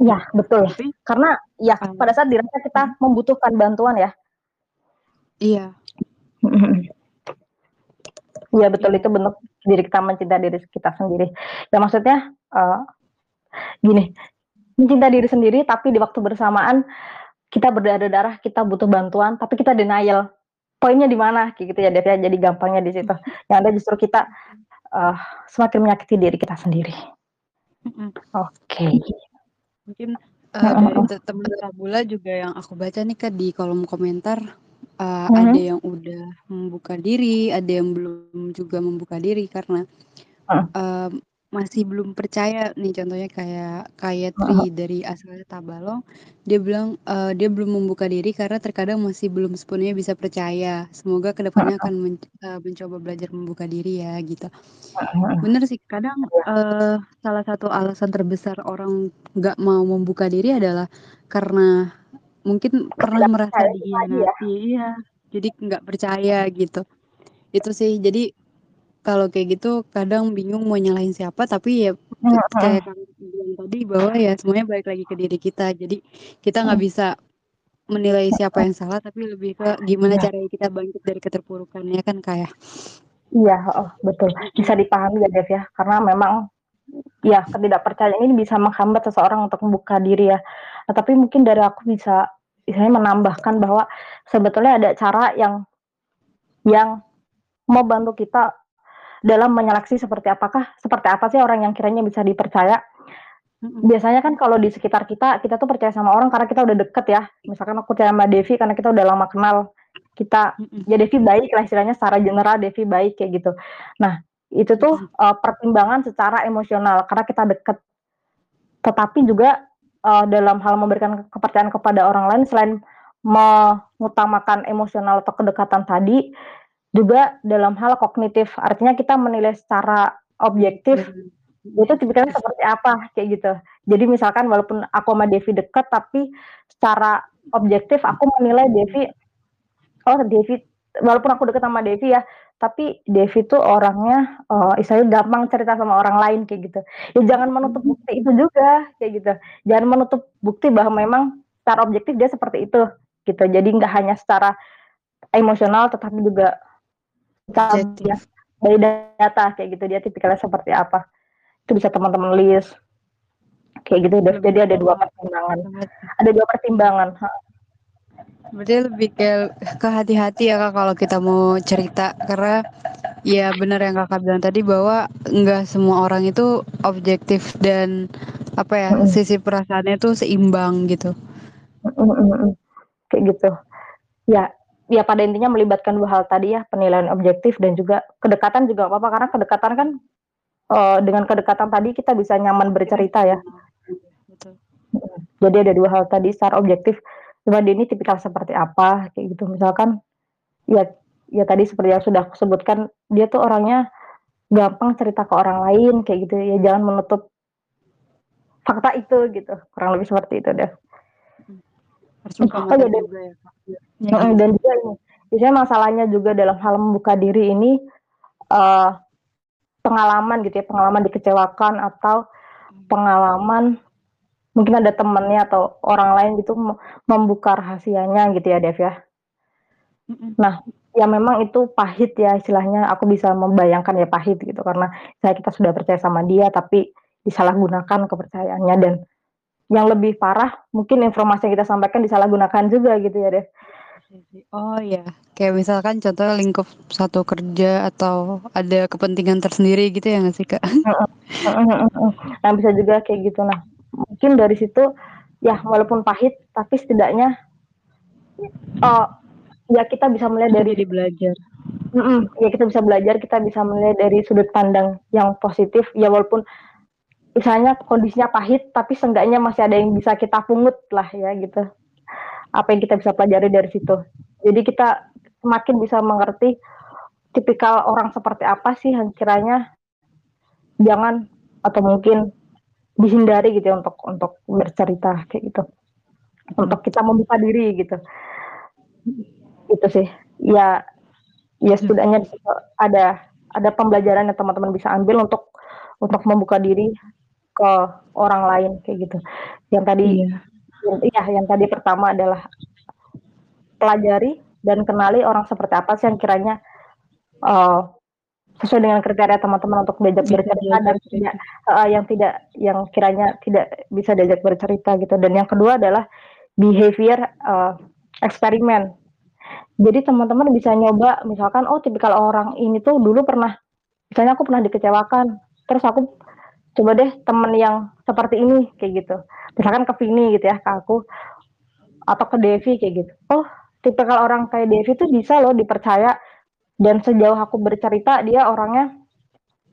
Iya, betul. Tapi Karena ya eee, pada saat dirasa kita mhm. membutuhkan bantuan ya. Iya. Mhm mhm. Iya betul, itu bentuk diri kita mencintai diri kita sendiri. Ya maksudnya, eee, gini, mencintai diri sendiri tapi di waktu bersamaan kita berdarah-darah, kita butuh bantuan, tapi kita denial. Poinnya di mana? Kayak gitu ya, Dev, ya, jadi gampangnya di situ. Yang ada justru kita, eee, semakin menyakiti diri kita sendiri. Mhm. Oke. Mungkin, eee, Heeh dari heeh. te temen Tabula juga yang aku baca nih Kak di kolom komentar, eee, ada Mhm. yang udah membuka diri, ada yang belum juga membuka diri karena, Heeh. mmm masih belum percaya nih contohnya kayak kayak Heeh. Tri dari asalnya Tabalong, dia bilang, eee, dia belum membuka diri karena terkadang masih belum sepenuhnya bisa percaya. Semoga ke depannya Heeh. akan men eee, mencoba belajar membuka diri ya, gitu. Heeh. Bener sih kadang, eee, salah satu alasan terbesar orang nggak mau membuka diri adalah karena mungkin pernah merasa tadi ya? dikhianati iya, jadi nggak percaya gitu. Itu sih, jadi kalau kayak gitu kadang bingung mau nyalahin siapa, tapi ya kayak. Kakak bilang tadi bahwa ya semuanya balik lagi ke diri kita. Jadi kita nggak Mhm. bisa menilai siapa yang salah, tapi lebih ke gimana Iya. caranya kita bangkit dari keterpurukan, ya kan, Kak, ya? Iya, heeh, betul. Bisa dipahami ya, Dev, ya, karena memang ya ketidakpercayaan ini bisa menghambat seseorang untuk membuka diri ya. Nah, tapi mungkin dari aku bisa misalnya menambahkan bahwa sebetulnya ada cara yang yang membantu kita dalam menyeleksi seperti apakah seperti apa sih orang yang kiranya bisa dipercaya. Biasanya kan kalau di sekitar kita, kita tuh percaya sama orang karena kita udah deket ya. Misalkan aku percaya sama Devi karena kita udah lama kenal. Kita ya Devi baik lah istilahnya secara general Devi baik kayak gitu. Nah, itu tuh, eee, pertimbangan secara emosional karena kita deket. Tetapi juga, eee, dalam hal memberikan kepercayaan kepada orang lain selain mengutamakan emosional atau kedekatan tadi, juga dalam hal kognitif. Artinya kita menilai secara objektif, dia tuh tipikalnya seperti apa, kayak gitu. Jadi misalkan walaupun aku sama Devi deket, tapi secara objektif aku menilai Devi, oh Devi walaupun aku deket sama Devi ya, tapi Devi tuh orangnya, eee, istilahnya gampang cerita sama orang lain kayak gitu. Ya jangan menutup Mhm. bukti itu juga, kayak gitu. Jangan menutup bukti bahwa memang secara objektif dia seperti itu, gitu. Jadi nggak hanya secara emosional tetapi juga Objektif. dari data kayak gitu, dia tipikalnya seperti apa. Itu bisa teman-teman list. Kayak gitu, Dev. Lebih Jadi ada 2 pertimbangan ada 2 pertimbangan. Berarti lebih ke ke hati-hati ya, Kak, kalau kita mau cerita. Karena ya bener yang Kakak bilang tadi bahwa nggak semua orang itu objektif dan apa ya, Mhm. sisi perasaannya tuh seimbang gitu. Mhm mhm. Kayak gitu. Ya ya pada intinya melibatkan 2 hal tadi ya, penilaian objektif dan juga kedekatan juga apa-apa karena kedekatan kan, eee, dengan kedekatan tadi kita bisa nyaman bercerita ya. Betul. Jadi ada 2 hal tadi secara objektif, coba dia ini tipikal seperti apa, kayak gitu. Misalkan ya ya tadi seperti yang sudah aku sebutkan, dia tuh orangnya gampang cerita ke orang lain kayak gitu ya, jangan menutup fakta itu gitu, kurang lebih seperti itu, buka oh ya dan juga ya. Ya gimana? dan juga ini, biasanya masalahnya juga dalam hal membuka diri ini, eee, pengalaman gitu ya, pengalaman dikecewakan atau pengalaman mungkin ada temennya atau orang lain gitu me membuka rahasianya gitu ya, Dev, ya. Nah, ya memang itu pahit ya istilahnya, aku bisa membayangkan ya pahit gitu karena misalnya kita sudah percaya sama dia tapi disalahgunakan kepercayaannya dan yang lebih parah mungkin informasi yang kita sampaikan disalahgunakan juga gitu ya, Dev. Oh ya, kayak misalkan contohnya lingkup satu kerja atau ada kepentingan tersendiri gitu ya nggak sih, Kak? Nah, bisa juga kayak gitu. Nah, mungkin dari situ ya walaupun pahit tapi setidaknya eee, ya kita bisa melihat dari jadi belajar. mhm, ya kita bisa belajar, kita bisa melihat dari sudut pandang yang positif, ya walaupun misalnya kondisinya pahit, tapi seenggaknya masih ada yang bisa kita pungut lah ya gitu. Apa yang kita bisa pelajari dari situ. Jadi kita semakin bisa mengerti tipikal orang seperti apa sih yang kiranya jangan atau mungkin dihindari gitu ya untuk untuk bercerita kayak gitu. Untuk kita membuka diri gitu. Itu sih. Ya ya Duh. setidaknya ada ada pembelajaran yang teman-teman bisa ambil untuk untuk membuka diri ke orang lain kayak gitu. Yang tadi Iya. yang yang tadi pertama adalah pelajari dan kenali orang seperti apa sih yang kiranya, eee, sesuai dengan kriteria teman-teman untuk diajak Bisa bercerita dan tidak heeh, yang tidak yang kiranya tidak bisa diajak bercerita gitu. Dan yang kedua adalah behavior, eee, eksperimen. Jadi teman-teman bisa nyoba misalkan, oh tipikal orang ini tuh dulu pernah misalnya aku pernah dikecewakan, terus aku coba deh temen yang seperti ini, kayak gitu. Misalkan ke Vini gitu ya, ke aku, atau ke Devi kayak gitu. Oh, tipikal orang kayak Devi tuh bisa loh dipercaya dan sejauh aku bercerita dia orangnya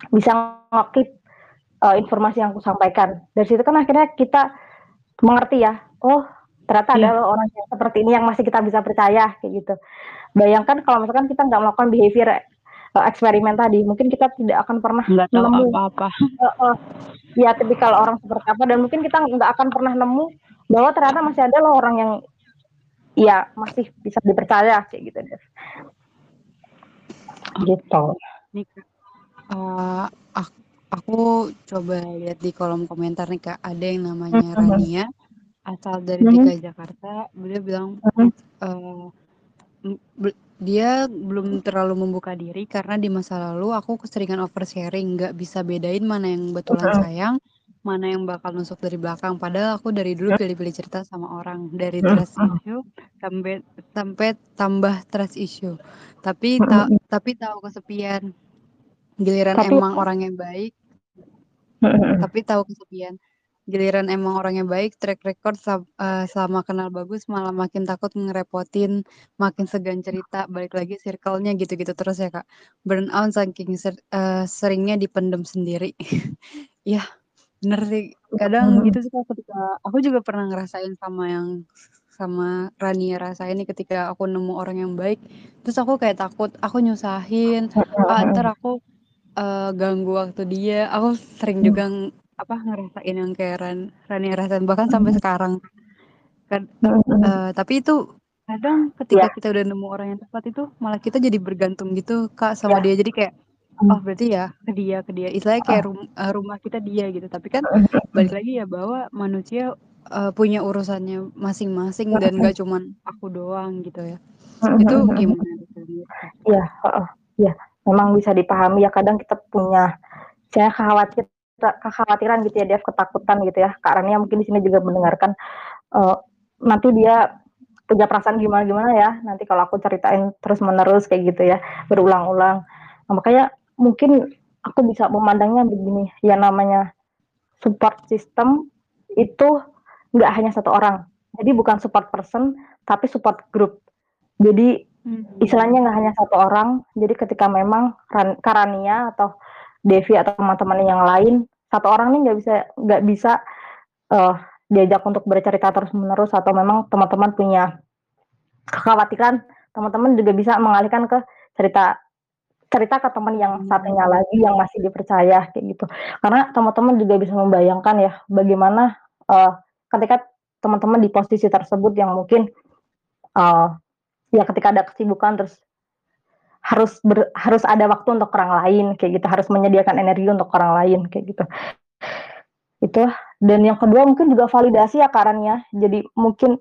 bisa nge-keep uh, informasi yang aku sampaikan. Dari situ kan akhirnya kita mengerti ya, oh ternyata yeah. ada orang yang seperti ini yang masih kita bisa percaya kayak gitu. Bayangkan kalau misalkan kita nggak melakukan behavior uh, eksperimen tadi, mungkin kita tidak akan pernah nggak tahu nemu apa-apa. Uh, uh, ya tipikal orang seperti apa dan mungkin kita nggak akan pernah nemu bahwa ternyata masih ada loh orang yang ya masih bisa dipercaya kayak gitu. Gitu. Nih, uh, aku coba lihat di kolom komentar nih Kak, ada yang namanya mm -hmm. Rania asal dari mm -hmm. Jakarta. Beliau bilang mm -hmm. uh, dia belum terlalu membuka diri karena di masa lalu aku keseringan oversharing, nggak bisa bedain mana yang betulan mm -hmm. sayang, mana yang bakal nusuk dari belakang. Padahal aku dari dulu pilih-pilih cerita sama orang dari trust issue sampai sampai tambah trust issue. Tapi ta tapi tahu kesepian. Giliran tapi, emang orang yang baik, *laughs* tapi tahu kesepian. Giliran emang orang yang baik, track record uh, selama kenal bagus malah makin takut ngerepotin, makin segan cerita, balik lagi circle-nya gitu-gitu terus ya, Kak. Burn out saking ser uh, seringnya dipendem sendiri. *laughs* ya bener sih. Kadang gitu sih ketika aku juga pernah ngerasain sama yang sama Rania rasain nih ketika aku nemu orang yang baik, terus aku kayak takut aku nyusahin, ah, *laughs* entar aku uh, ganggu waktu dia. Aku sering juga apa ngerasain yang kayak Ran Rani rasain bahkan sampai hmm. sekarang. Kan uh, tapi itu kadang ketika yeah. kita udah nemu orang yang tepat itu malah kita jadi bergantung gitu Kak sama yeah. dia. Jadi kayak hmm. oh berarti ya ke dia ke dia. Istilahnya kayak rum, uh, rumah kita dia gitu. Tapi kan balik lagi ya bahwa manusia uh, punya urusannya masing-masing dan gak cuman aku doang gitu ya. Itu gimana? Iya, uh, iya memang bisa dipahami ya. Kadang kita punya saya khawatir kekhawatiran gitu ya Dev ketakutan gitu ya. Kak Rania mungkin di sini juga mendengarkan uh, nanti dia punya perasaan gimana gimana ya. Nanti kalau aku ceritain terus menerus kayak gitu ya berulang-ulang. Nah, makanya mungkin aku bisa memandangnya begini. Ya namanya support system itu nggak hanya satu orang jadi bukan support person tapi support group jadi Hmm. Istilahnya nggak hanya satu orang, jadi ketika memang Karania atau Devi atau teman-teman yang lain, satu orang nih nggak bisa nggak bisa uh, diajak untuk bercerita terus menerus atau memang teman-teman punya kekhawatiran, teman-teman juga bisa mengalihkan ke cerita cerita ke teman yang hmm. satunya lagi yang masih dipercaya kayak gitu. Karena teman-teman juga bisa membayangkan ya bagaimana uh, ketika teman-teman di posisi tersebut yang mungkin uh, ya ketika ada kesibukan terus harus ber, harus ada waktu untuk orang lain kayak gitu. Harus menyediakan energi untuk orang lain kayak gitu. Itu. Dan yang kedua mungkin juga validasi ya jadi mungkin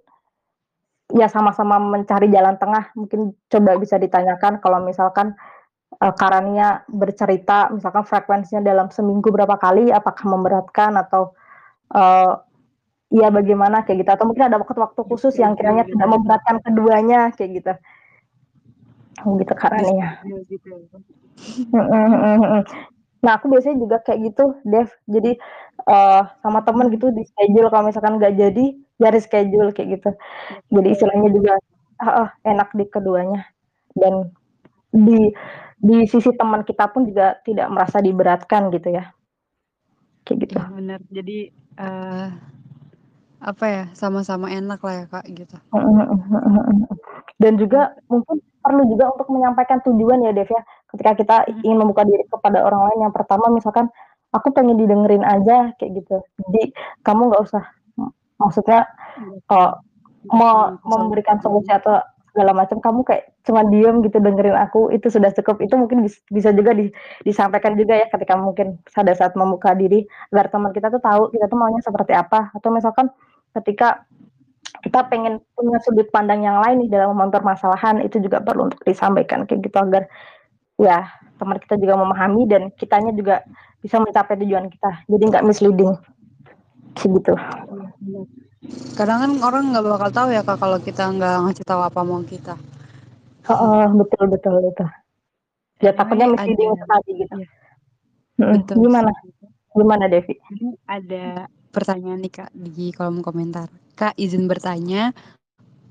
ya sama-sama mencari jalan tengah. Mungkin coba bisa ditanyakan kalau misalkan uh, karannya bercerita misalkan frekuensinya dalam seminggu berapa kali apakah memberatkan atau uh, Iya bagaimana kayak gitu atau mungkin ada waktu-waktu khusus yang kiranya tidak memberatkan keduanya kayak gitu. Gitu karena ya. Nah aku biasanya juga kayak gitu, Dev. Jadi uh, sama temen gitu di schedule kalau misalkan nggak jadi, ya schedule kayak gitu. Jadi istilahnya juga uh, uh, enak di keduanya dan di di sisi teman kita pun juga tidak merasa diberatkan gitu ya. Kayak gitu. Ya, benar. Jadi uh, apa ya, sama-sama enak lah ya, Kak, gitu. Dan juga mungkin perlu juga untuk menyampaikan tujuan ya, Dev, ya. Ketika kita ingin membuka diri kepada orang lain, yang pertama misalkan, "Aku pengen didengerin aja," kayak gitu. Jadi kamu nggak usah maksudnya, uh, mau memberikan solusi atau segala macam, kamu kayak cuma diem gitu dengerin aku, itu sudah cukup. Itu mungkin bisa juga di disampaikan juga ya ketika mungkin pada saat membuka diri, agar teman kita tuh tahu kita tuh maunya seperti apa. Atau misalkan ketika kita pengen punya sudut pandang yang lain nih dalam mempermasalahan itu juga perlu untuk disampaikan kayak gitu agar ya teman kita juga memahami dan kitanya juga bisa mencapai tujuan kita jadi nggak misleading segitu kadang kan orang nggak bakal tahu ya kak kalau kita nggak ngasih tahu apa mau kita. Oh, betul betul betul. Ya takutnya misleading sekali gitu. ya. betul, gimana? Gimana Devi? Ada pertanyaan nih Kak di kolom komentar. Kak izin bertanya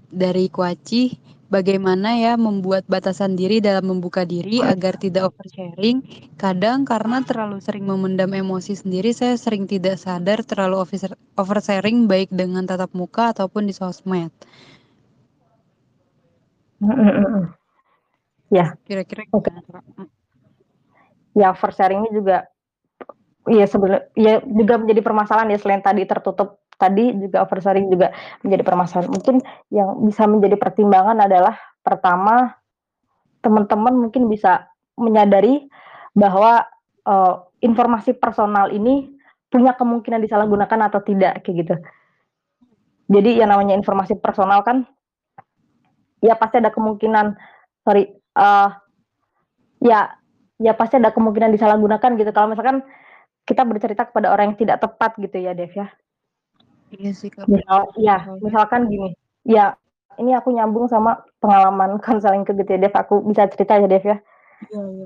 dari Kuaci, bagaimana ya membuat batasan diri dalam membuka diri agar tidak oversharing. Kadang karena terlalu sering memendam emosi sendiri, saya sering tidak sadar terlalu oversharing baik dengan tatap muka ataupun di sosmed. Ya. Kira-kira? Mmm. Ya, oversharing ini juga iya sebena ya juga menjadi permasalahan ya selain tadi tertutup tadi juga oversharing juga menjadi permasalahan. Mungkin yang bisa menjadi pertimbangan adalah pertama, teman-teman mungkin bisa menyadari bahwa, eee, informasi personal ini punya kemungkinan disalahgunakan atau tidak, kayak gitu. Jadi yang namanya informasi personal kan ya pasti ada kemungkinan sorry, eee, ya ya pasti ada kemungkinan disalahgunakan gitu kalau misalkan kita bercerita kepada orang yang tidak tepat gitu ya, Dev, ya. Iya sih, Kak. Misal Soalnya misalkan gini, ya ini aku nyambung sama pengalaman *laughs* konselingku gitu ya, Dev, aku bisa cerita ya, Dev, ya. Iya iya.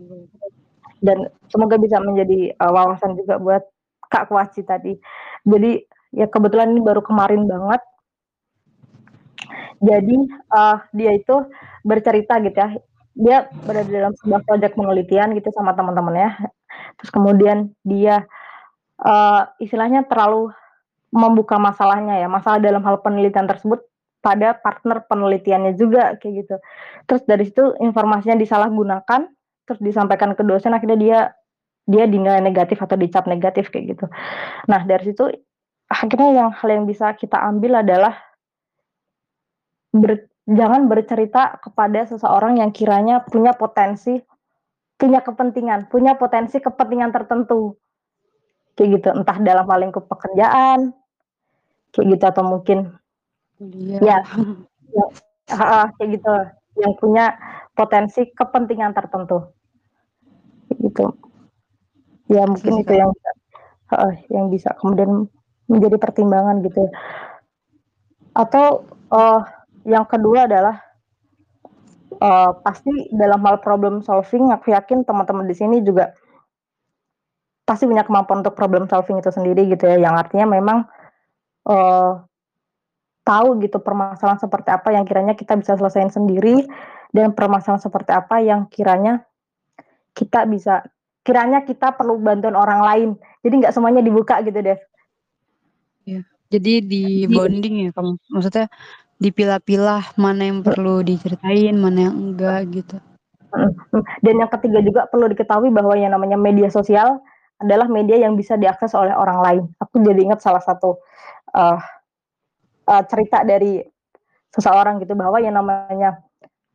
Dan semoga bisa menjadi, eee, wawasan juga buat Kak Kuaci tadi. Jadi, ya kebetulan ini baru kemarin banget jadi, eee, dia itu bercerita gitu ya, dia berada dalam sebuah project penelitian gitu sama teman-temannya, terus kemudian dia, eee, istilahnya terlalu membuka masalahnya ya, masalah dalam hal penelitian tersebut pada partner penelitiannya juga, kayak gitu. Terus dari situ informasinya disalahgunakan, terus disampaikan ke dosen akhirnya dia dia dinilai negatif atau dicap negatif kayak gitu. Nah dari situ akhirnya yang hal yang bisa kita ambil adalah ber jangan bercerita kepada seseorang yang kiranya punya potensi, punya kepentingan, punya potensi kepentingan tertentu. Kayak gitu, entah dalam hal lingkup pekerjaan, kayak gitu atau mungkin ya, ya heeh, kayak gitu, yang punya potensi kepentingan tertentu. Kayak gitu. Ya mungkin itu yang heeh, yang bisa kemudian menjadi pertimbangan gitu ya. Atau, eee, yang kedua adalah eee, pasti dalam hal problem solving aku yakin teman-teman di sini juga pasti punya kemampuan untuk problem solving itu sendiri gitu ya, yang artinya memang, eee, tahu gitu permasalahan seperti apa yang kiranya kita bisa selesaiin sendiri, dan permasalahan seperti apa yang kiranya kita bisa kiranya kita perlu bantuan orang lain. Jadi nggak semuanya dibuka gitu, Dev. Iya, jadi di-bonding ya, Kak, maksudnya dipilah-pilah mana yang perlu diceritain, mana yang enggak gitu. Mhm mhm, dan yang ketiga juga perlu diketahui bahwa yang namanya media sosial adalah media yang bisa diakses oleh orang lain. Aku jadi ingat salah satu, eee eee, cerita dari seseorang gitu bahwa yang namanya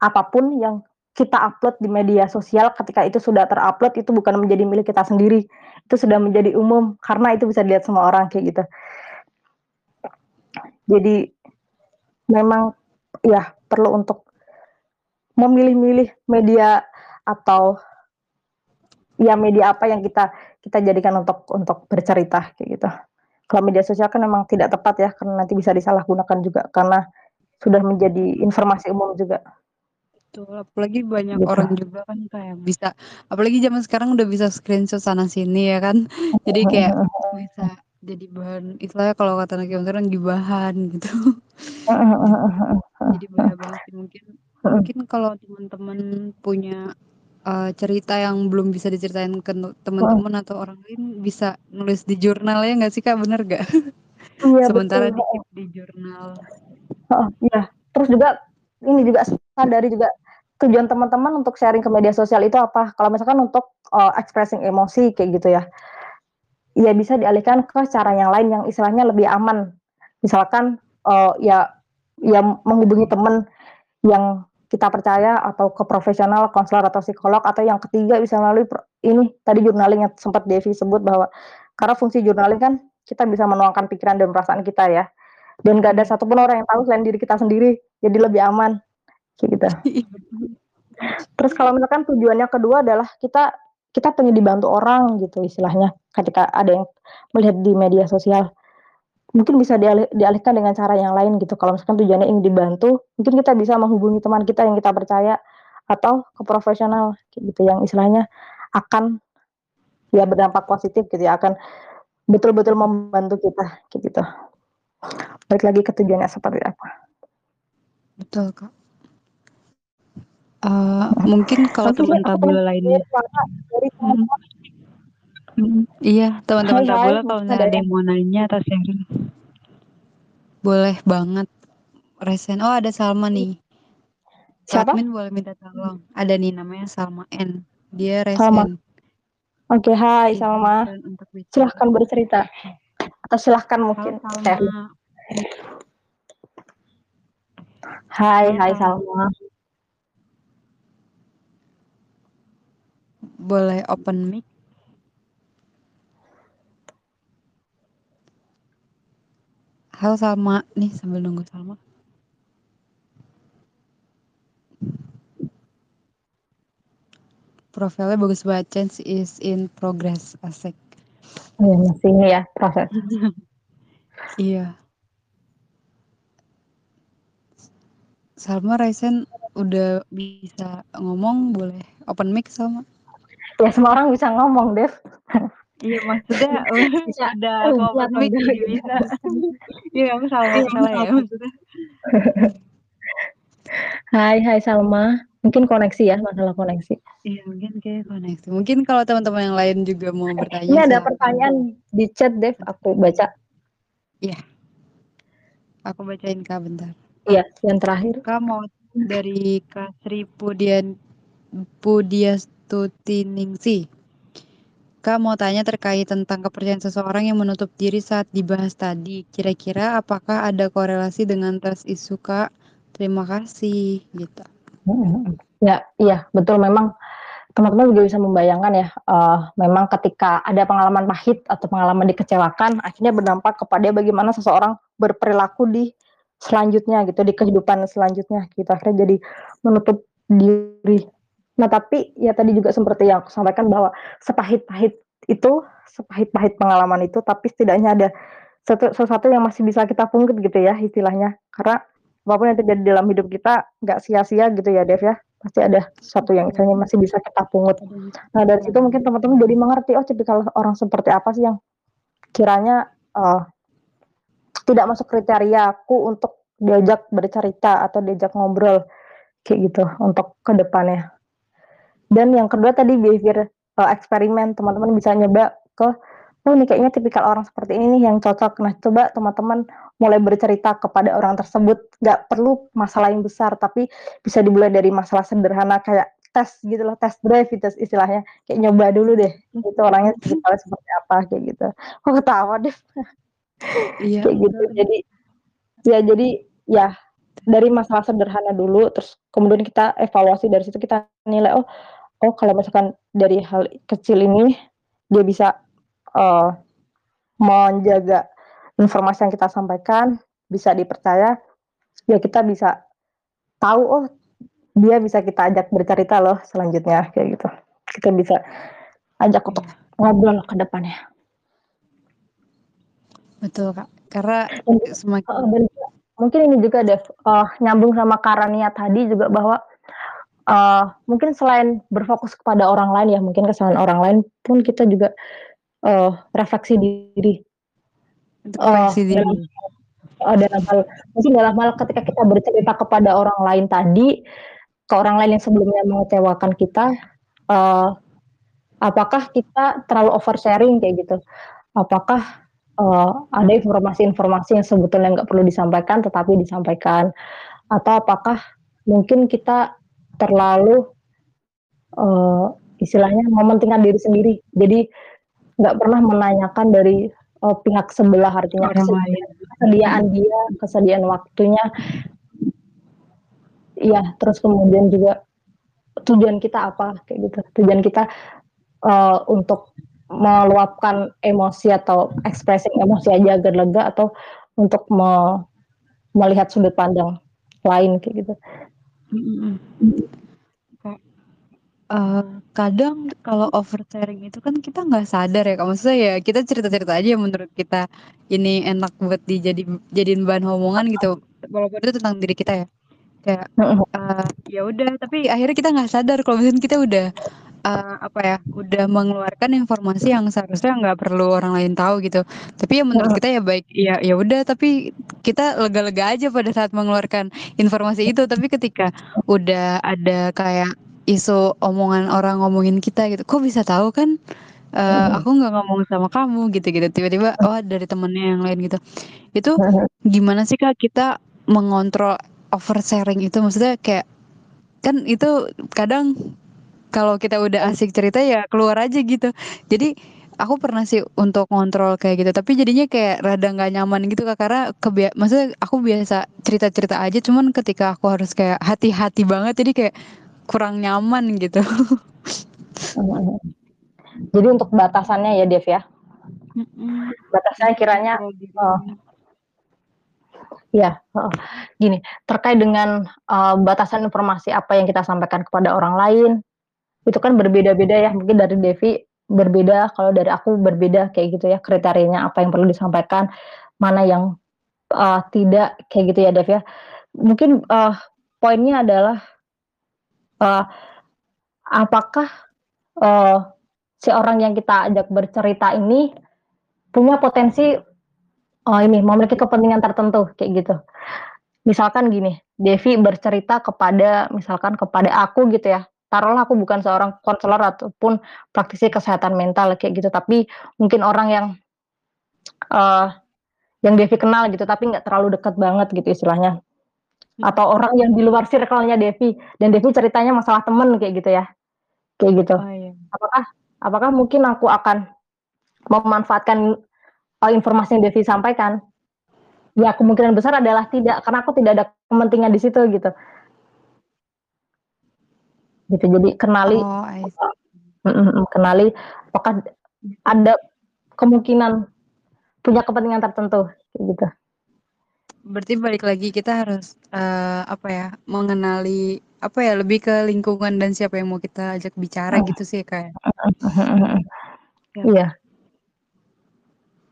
apa pun yang kita upload di media sosial ketika itu sudah ter-upload itu bukan menjadi milik kita sendiri, itu sudah menjadi umum karena itu bisa dilihat semua orang kayak gitu. Jadi memang ya perlu untuk memilih-milih media atau ya media apa yang kita kita jadikan untuk untuk bercerita kayak gitu. Kalau media sosial kan memang tidak tepat ya karena nanti bisa disalahgunakan juga karena sudah menjadi informasi umum juga. Betul, apalagi banyak Gitu. orang juga kan kayak bisa apalagi zaman sekarang udah bisa screenshot sana sini ya kan. Jadi kayak *laughs* bisa. Jadi bahan istilahnya kalau kata anak sekarang gibahan gitu. Jadi bahaya banget sih mungkin mungkin kalau teman-teman punya, eee, cerita yang belum bisa diceritain ke teman-teman atau orang lain bisa nulis di jurnal ya nggak sih, Kak, bener nggak? Iya Sementara di-keep di jurnal. Heeh, iya. Terus juga ini juga sadari juga tujuan teman-teman untuk sharing ke media sosial itu apa. Kalau misalkan untuk, eee, expressing emosi kayak gitu ya, ya bisa dialihkan ke cara yang lain yang istilahnya lebih aman. Misalkan, eee, ya ya menghubungi teman yang kita percaya atau ke profesional, konselor atau psikolog, atau yang ketiga bisa melalui ini tadi journaling yang sempat Devi sebut bahwa karena fungsi journaling kan kita bisa menuangkan pikiran dan perasaan kita ya, dan nggak ada satupun orang yang tahu selain diri kita sendiri, jadi lebih aman, kayak gitu. *laughs* Iya. Terus kalau misalkan tujuannya kedua adalah kita kita pengen dibantu orang gitu istilahnya, ketika ada yang melihat di media sosial, mungkin bisa dialih dialihkan dengan cara yang lain gitu. Kalau misalkan tujuannya ingin dibantu, mungkin kita bisa menghubungi teman kita yang kita percaya atau ke profesional gitu, yang istilahnya akan ya berdampak positif gitu ya, akan betul-betul membantu kita, gitu. Balik lagi ke tujuannya seperti apa. Betul, Kak. Uh, mungkin kalau teman tabula lainnya. Hmm. Hmm, iya, teman-teman tabula kalau misalnya ada yang mau nanya atau sharing, boleh banget resen. Oh, ada Salma nih. Siapa? Admin boleh minta tolong. Ada nih namanya Salma N. Dia resen. Salma. Oke, okay, hai Salma. Silahkan bercerita. Atau silahkan mungkin. Halo, Hai, hai Salma. Boleh open mic? Halo Salma, nih sambil nunggu Salma. Profilnya bagus banget, change is in progress, asik. Iya, masih ini ya, proses. *laughs* iya. Salma Raisen udah bisa ngomong, boleh open mic sama? Ya semua orang bisa ngomong, Dev. Iya maksudnya *laughs* bisa ada aku mic jadi bisa. Iya aku salah iya, salah ya maksudnya. Hai, hai Salma. Mungkin koneksi ya, masalah koneksi. Iya, mungkin kayak koneksi. Mungkin kalau teman-teman yang lain juga mau bertanya. Ini ada pertanyaan di chat, Dev. Aku baca. Iya. Aku bacain Kak bentar. Iya, yang terakhir. Kamu dari Kak Sri Pudian Pudiastutingsi. Kak mau tanya terkait tentang kepercayaan seseorang yang menutup diri saat dibahas tadi. Kira-kira apakah ada korelasi dengan tes isu Kak? Terima kasih gitu. Ya, iya betul memang teman-teman juga bisa membayangkan ya, uh, memang ketika ada pengalaman pahit atau pengalaman dikecewakan, akhirnya berdampak kepada bagaimana seseorang berperilaku di selanjutnya gitu di kehidupan selanjutnya kita akhirnya jadi menutup diri. Nah tapi ya tadi juga seperti yang aku sampaikan bahwa sepahit-pahit itu sepahit-pahit pengalaman itu tapi setidaknya ada satu sesuatu yang masih bisa kita pungut gitu ya istilahnya karena apa pun yang terjadi dalam hidup kita nggak sia-sia gitu ya Dev ya pasti ada sesuatu yang misalnya masih bisa kita pungut. Nah dari situ mungkin teman-teman jadi mengerti oh tipikal orang seperti apa sih yang kiranya uh, tidak masuk kriteria aku untuk diajak bercerita atau diajak ngobrol kayak gitu untuk ke depannya. Dan yang kedua tadi behavior uh, eksperimen teman-teman bisa nyoba ke oh ini kayaknya tipikal orang seperti ini nih yang cocok. Nah coba teman-teman mulai bercerita kepada orang tersebut. Gak perlu masalah yang besar tapi bisa dimulai dari masalah sederhana kayak tes gitu loh, tes drive itu istilahnya. Kayak nyoba dulu deh, itu orangnya tipikalnya seperti apa kayak gitu. Kok ketawa deh. Iya. kayak gitu. Jadi ya jadi ya dari masalah sederhana dulu terus kemudian kita evaluasi dari situ kita nilai oh oh kalau misalkan dari hal kecil ini dia bisa uh, menjaga informasi yang kita sampaikan bisa dipercaya ya kita bisa tahu oh dia bisa kita ajak bercerita loh selanjutnya kayak gitu. Kita bisa ajak untuk ngobrol ke depannya. Betul kak. Karena semakin uh, mungkin ini juga ada uh, nyambung sama Karania tadi juga bahwa uh, mungkin selain berfokus kepada orang lain ya mungkin kesalahan orang lain pun kita juga uh, refleksi diri. Refleksi uh, diri. Dalam, uh, dalam hal mungkin dalam hal ketika kita bercerita kepada orang lain tadi ke orang lain yang sebelumnya mengecewakan kita uh, apakah kita terlalu oversharing kayak gitu apakah uh, ada informasi-informasi yang sebetulnya nggak perlu disampaikan tetapi disampaikan atau apakah mungkin kita terlalu uh, istilahnya mementingkan diri sendiri. Jadi nggak pernah menanyakan dari uh, pihak sebelah artinya kesediaan, kesediaan dia kesediaan waktunya. Iya terus kemudian juga tujuan kita apa kayak gitu. Tujuan kita uh, untuk meluapkan emosi atau ekspresi emosi aja agar lega atau untuk me melihat sudut pandang lain kayak gitu. Uh, kadang kalau oversharing itu kan kita nggak sadar ya, maksudnya ya kita cerita-cerita aja menurut kita ini enak buat dijadi jadiin bahan omongan gitu, walaupun itu tentang diri kita ya. Kayak uh, ya udah, tapi akhirnya kita nggak sadar kalau misalnya kita udah uh, apa ya, udah mengeluarkan informasi yang seharusnya nggak perlu orang lain tahu gitu. Tapi ya menurut kita ya baik ya ya udah tapi kita lega-lega aja pada saat mengeluarkan informasi itu. Tapi ketika udah ada kayak isu omongan orang ngomongin kita gitu, kok bisa tahu kan? Uh, aku nggak ngomong sama kamu gitu-gitu. Tiba-tiba oh dari temennya yang lain gitu. Itu gimana sih kak kita mengontrol oversharing itu? Maksudnya kayak kan itu kadang kalau kita udah asik cerita ya keluar aja gitu. Jadi aku pernah sih untuk ngontrol kayak gitu, tapi jadinya kayak rada nggak nyaman gitu Kak karena kebia maksudnya aku biasa cerita-cerita aja cuman ketika aku harus kayak hati-hati banget jadi kayak kurang nyaman gitu. *laughs* Jadi untuk batasannya ya Dev ya. Batasannya kiranya oh, Ya, gini, terkait dengan, uh, batasan informasi apa yang kita sampaikan kepada orang lain, itu kan berbeda-beda ya, mungkin dari Devi berbeda, kalau dari aku berbeda kayak gitu ya, kriterianya apa yang perlu disampaikan, mana yang, uh, tidak, kayak gitu ya, Dev, ya. Mungkin, uh, poinnya adalah, uh, apakah, uh, si orang yang kita ajak bercerita ini punya potensi Oh ini, memiliki kepentingan tertentu, kayak gitu. Misalkan gini, Devi bercerita kepada misalkan kepada aku gitu ya, taruhlah aku bukan seorang konselor ataupun praktisi kesehatan mental kayak gitu, tapi mungkin orang yang, uh, yang Devi kenal gitu, tapi nggak terlalu dekat banget gitu istilahnya. Atau orang yang di luar circle-nya Devi, dan Devi ceritanya masalah temen kayak gitu ya, kayak gitu. Oh iya. Apakah apakah mungkin aku akan memanfaatkan informasi yang Devi sampaikan? Ya kemungkinan besar adalah tidak, karena aku tidak ada kepentingan di situ gitu. Gitu, jadi kenali Oh, kenali apakah ada kemungkinan punya kepentingan tertentu, gitu. Berarti balik lagi kita harus, uh, apa ya, mengenali, apa ya, lebih ke lingkungan dan siapa yang mau kita ajak bicara gitu sih, kayak. Ya. Iya.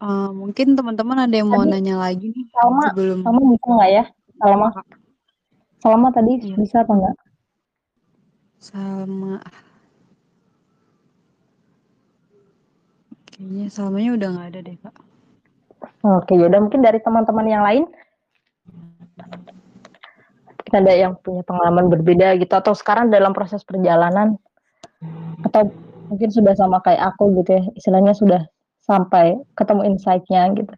Uh, mungkin teman-teman ada yang mau Tadi nanya lagi nih Salma sebelum Salma bisa nggak ya? Salma? Salma tadi Iya. bisa apa enggak? Salma. Kayaknya Salmanya udah nggak ada deh, Kak. Oke, ya udah mungkin dari teman-teman yang lain Mungkin ada yang punya pengalaman berbeda gitu atau sekarang dalam proses perjalanan atau mungkin sudah sama kayak aku gitu ya, istilahnya sudah sampai ketemu insight-nya gitu.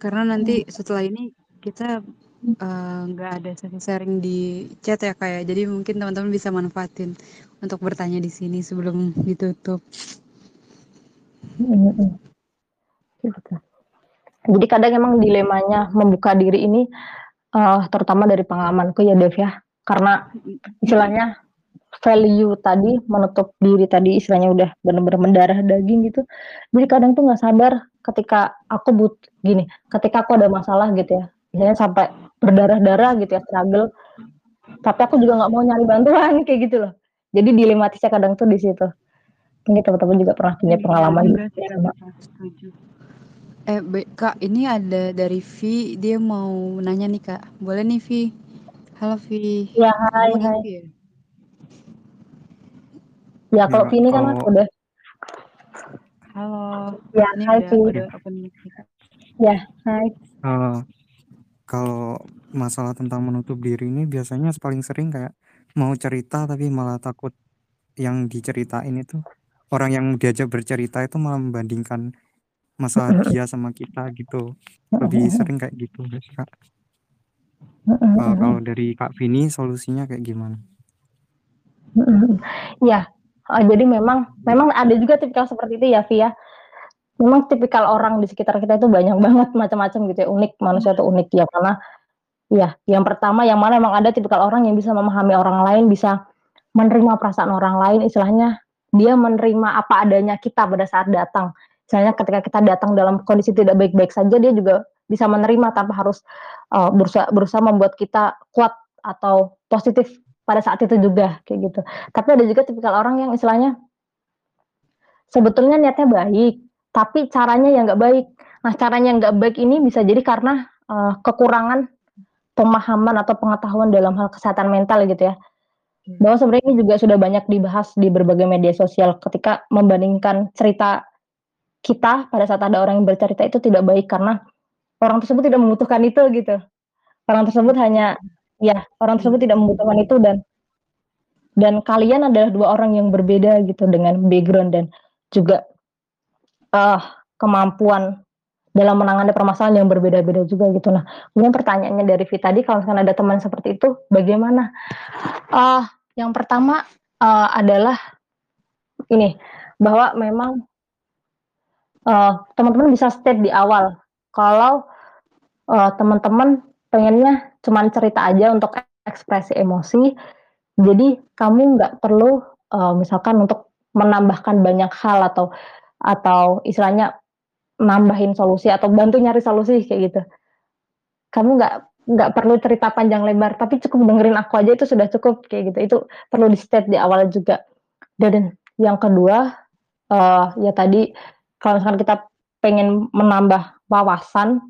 Karena nanti setelah ini kita nggak uh, ada sharing di chat ya kayak, jadi mungkin teman-teman bisa manfaatin untuk bertanya di sini sebelum ditutup. Jadi kadang emang dilemanya membuka diri ini, uh, terutama dari pengalamanku ya Dev ya, karena istilahnya value tadi, menutup diri tadi istilahnya udah bener-bener mendarah daging gitu. Jadi kadang tuh nggak sadar ketika aku but gini, ketika aku ada masalah gitu ya, misalnya sampai berdarah-darah gitu ya, struggle, tapi aku juga nggak mau nyari bantuan *laughs* kayak gitu loh. Jadi dilematisnya kadang tuh di situ. Mungkin teman-teman juga pernah punya Iya, pengalaman juga gitu sih, sama. setuju. Eh, Kak, ini ada dari Vi, dia mau nanya nih, Kak. Boleh nih, Vi? Halo, Vi. Iya, hai hai. Vi ya? Ya, kalau Ya, Vini kan Mas kalau udah Halo, Ya, ini hai udah udah Kak. Ya, hai. eee, kalau masalah tentang menutup diri ini biasanya paling sering kayak mau cerita tapi malah takut yang diceritain itu orang yang diajak bercerita itu malah membandingkan masalah dia sama kita gitu. Lebih sering kayak gitu sih, Kak? Eee, kalau dari Kak Vini solusinya kayak gimana? Heeh, jadi memang memang ada juga tipikal seperti itu ya, Vi, ya. Memang tipikal orang di sekitar kita itu banyak *laughs* banget macam-macam gitu ya, unik, manusia itu unik ya, karena ya, yang pertama yang mana memang ada tipikal orang yang bisa memahami orang lain, bisa menerima perasaan orang lain, istilahnya dia menerima apa adanya kita pada saat datang. Misalnya ketika kita datang dalam kondisi tidak baik-baik saja, dia juga bisa menerima tanpa harus, uh, berusaha berusaha membuat kita kuat atau positif pada saat itu juga, kayak gitu. Tapi ada juga tipikal orang yang istilahnya sebetulnya niatnya baik, tapi caranya yang nggak baik. Nah, caranya yang nggak baik ini bisa jadi karena, uh, kekurangan pemahaman atau pengetahuan dalam hal kesehatan mental gitu ya. Bahwa sebenarnya ini juga sudah banyak dibahas di berbagai media sosial ketika membandingkan cerita kita pada saat ada orang yang bercerita itu tidak baik karena orang tersebut tidak membutuhkan itu gitu. Orang tersebut hanya ya, orang tersebut tidak membutuhkan itu dan dan kalian adalah dua orang yang berbeda gitu dengan background dan juga uh, kemampuan dalam menangani permasalahan yang berbeda-beda juga gitu. Nah, kemudian pertanyaannya dari Vita tadi kalau misalkan ada teman seperti itu bagaimana? Uh, yang pertama uh, adalah ini bahwa memang uh, teman-teman bisa state di awal kalau uh, teman-teman pengennya cuman cerita aja untuk ekspresi emosi. Jadi kamu nggak perlu uh, misalkan untuk menambahkan banyak hal atau atau istilahnya nambahin solusi atau bantu nyari solusi kayak gitu. Kamu nggak nggak perlu cerita panjang lebar, tapi cukup dengerin aku aja itu sudah cukup kayak gitu. Itu perlu di state di awal juga. Dan yang kedua uh, ya tadi kalau misalkan kita pengen menambah wawasan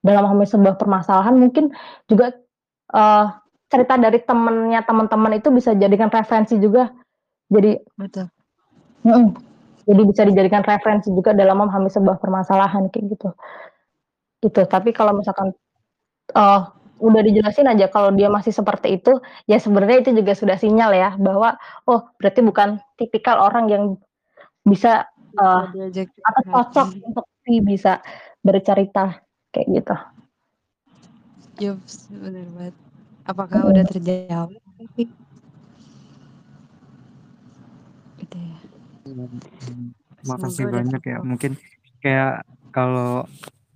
dalam memahami sebuah permasalahan, mungkin juga uh, cerita dari temennya teman-teman itu bisa jadikan referensi juga. Jadi betul. Mm, jadi bisa dijadikan referensi juga dalam memahami sebuah permasalahan kayak gitu. Gitu. Tapi kalau misalkan uh, udah dijelasin aja kalau dia masih seperti itu, ya sebenarnya itu juga sudah sinyal ya bahwa oh berarti bukan tipikal orang yang bisa uh, atau cocok untuk bisa bercerita kayak gitu. Yups, benar banget. Apakah hmm. udah terjawab? Gitu ya. Makasih banyak ya. Mungkin kayak kalau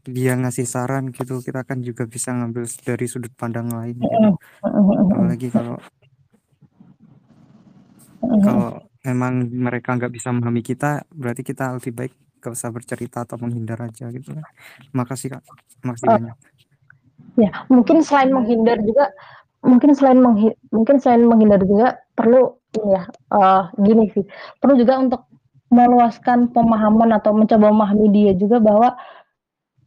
dia ngasih saran gitu, kita kan juga bisa ngambil dari sudut pandang lain gitu. Apalagi kalau kalau memang mereka nggak bisa memahami kita, berarti kita lebih baik gak usah bercerita atau menghindar aja gitu. Makasih Kak. Makasih oh. banyak. Ya, mungkin selain menghindar juga mungkin selain menghi mungkin selain menghindar juga perlu ini ya uh, gini sih perlu juga untuk meluaskan pemahaman atau mencoba memahami dia juga bahwa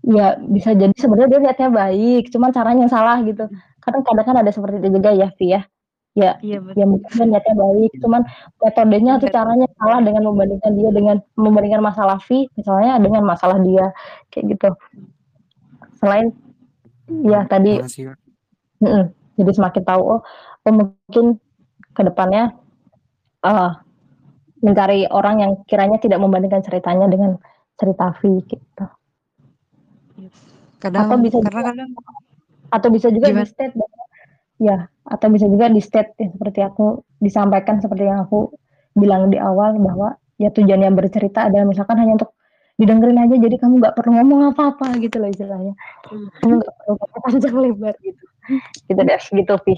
ya bisa jadi sebenarnya dia niatnya baik cuman caranya salah gitu. Kadang kadang kan ada seperti itu juga ya Vi ya. Ya iya, ya mungkin dia niatnya baik cuman metodenya atau caranya salah dengan membandingkan dia dengan membandingkan masalah Vi misalnya dengan masalah dia kayak gitu. Selain ya tadi jadi semakin tahu oh, oh mungkin ke depannya uh, mencari orang yang kiranya tidak membandingkan ceritanya dengan cerita V gitu. Kadang, atau bisa karena juga, kadang atau bisa juga di state ya atau bisa juga di state ya, seperti aku disampaikan seperti yang aku bilang di awal bahwa ya tujuan yang bercerita adalah misalkan hanya untuk didengerin aja jadi kamu nggak perlu ngomong apa-apa gitu loh istilahnya hmm. kamu nggak perlu panjang lebar gitu gitu deh gitu Vi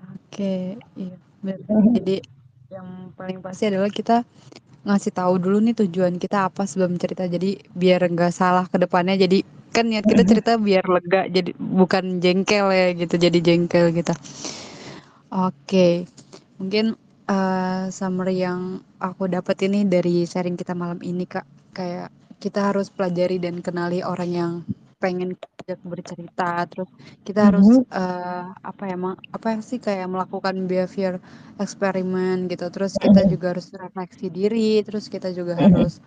oke iya jadi yang paling pasti adalah kita ngasih tahu dulu nih tujuan kita apa sebelum cerita. Jadi biar nggak salah ke depannya. Jadi kan niat kita cerita biar lega jadi bukan jengkel ya gitu jadi jengkel gitu. Oke mungkin uh, summary yang aku dapat ini dari sharing kita malam ini kak. Kayak kita harus pelajari dan kenali orang yang pengen diajak bercerita terus kita harus mm -hmm. uh, apa ya apa sih kayak melakukan behavior eksperimen gitu. Terus kita juga harus refleksi diri terus kita juga harus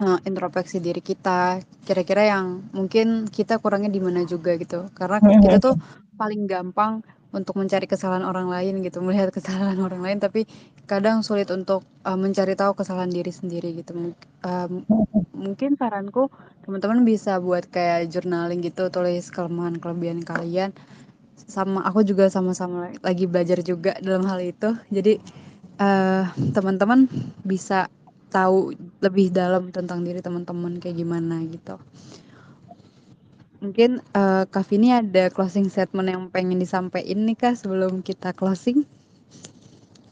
uh, introspeksi diri kita. Kira-kira yang mungkin kita kurangnya di mana juga gitu. Karena kita tuh paling gampang untuk mencari kesalahan orang lain gitu melihat *laughs* kesalahan orang lain tapi kadang sulit untuk uh, mencari tahu kesalahan diri sendiri gitu. Uh, mungkin saranku teman-teman bisa buat kayak journaling gitu tulis kelemahan kelebihan kalian. Sama aku juga sama-sama lagi belajar juga dalam hal itu. Jadi uh, teman-teman bisa tahu lebih dalam tentang diri teman-teman kayak gimana gitu mungkin uh, Kak Vini ada closing statement yang pengen disampaikan nih Kak sebelum kita closing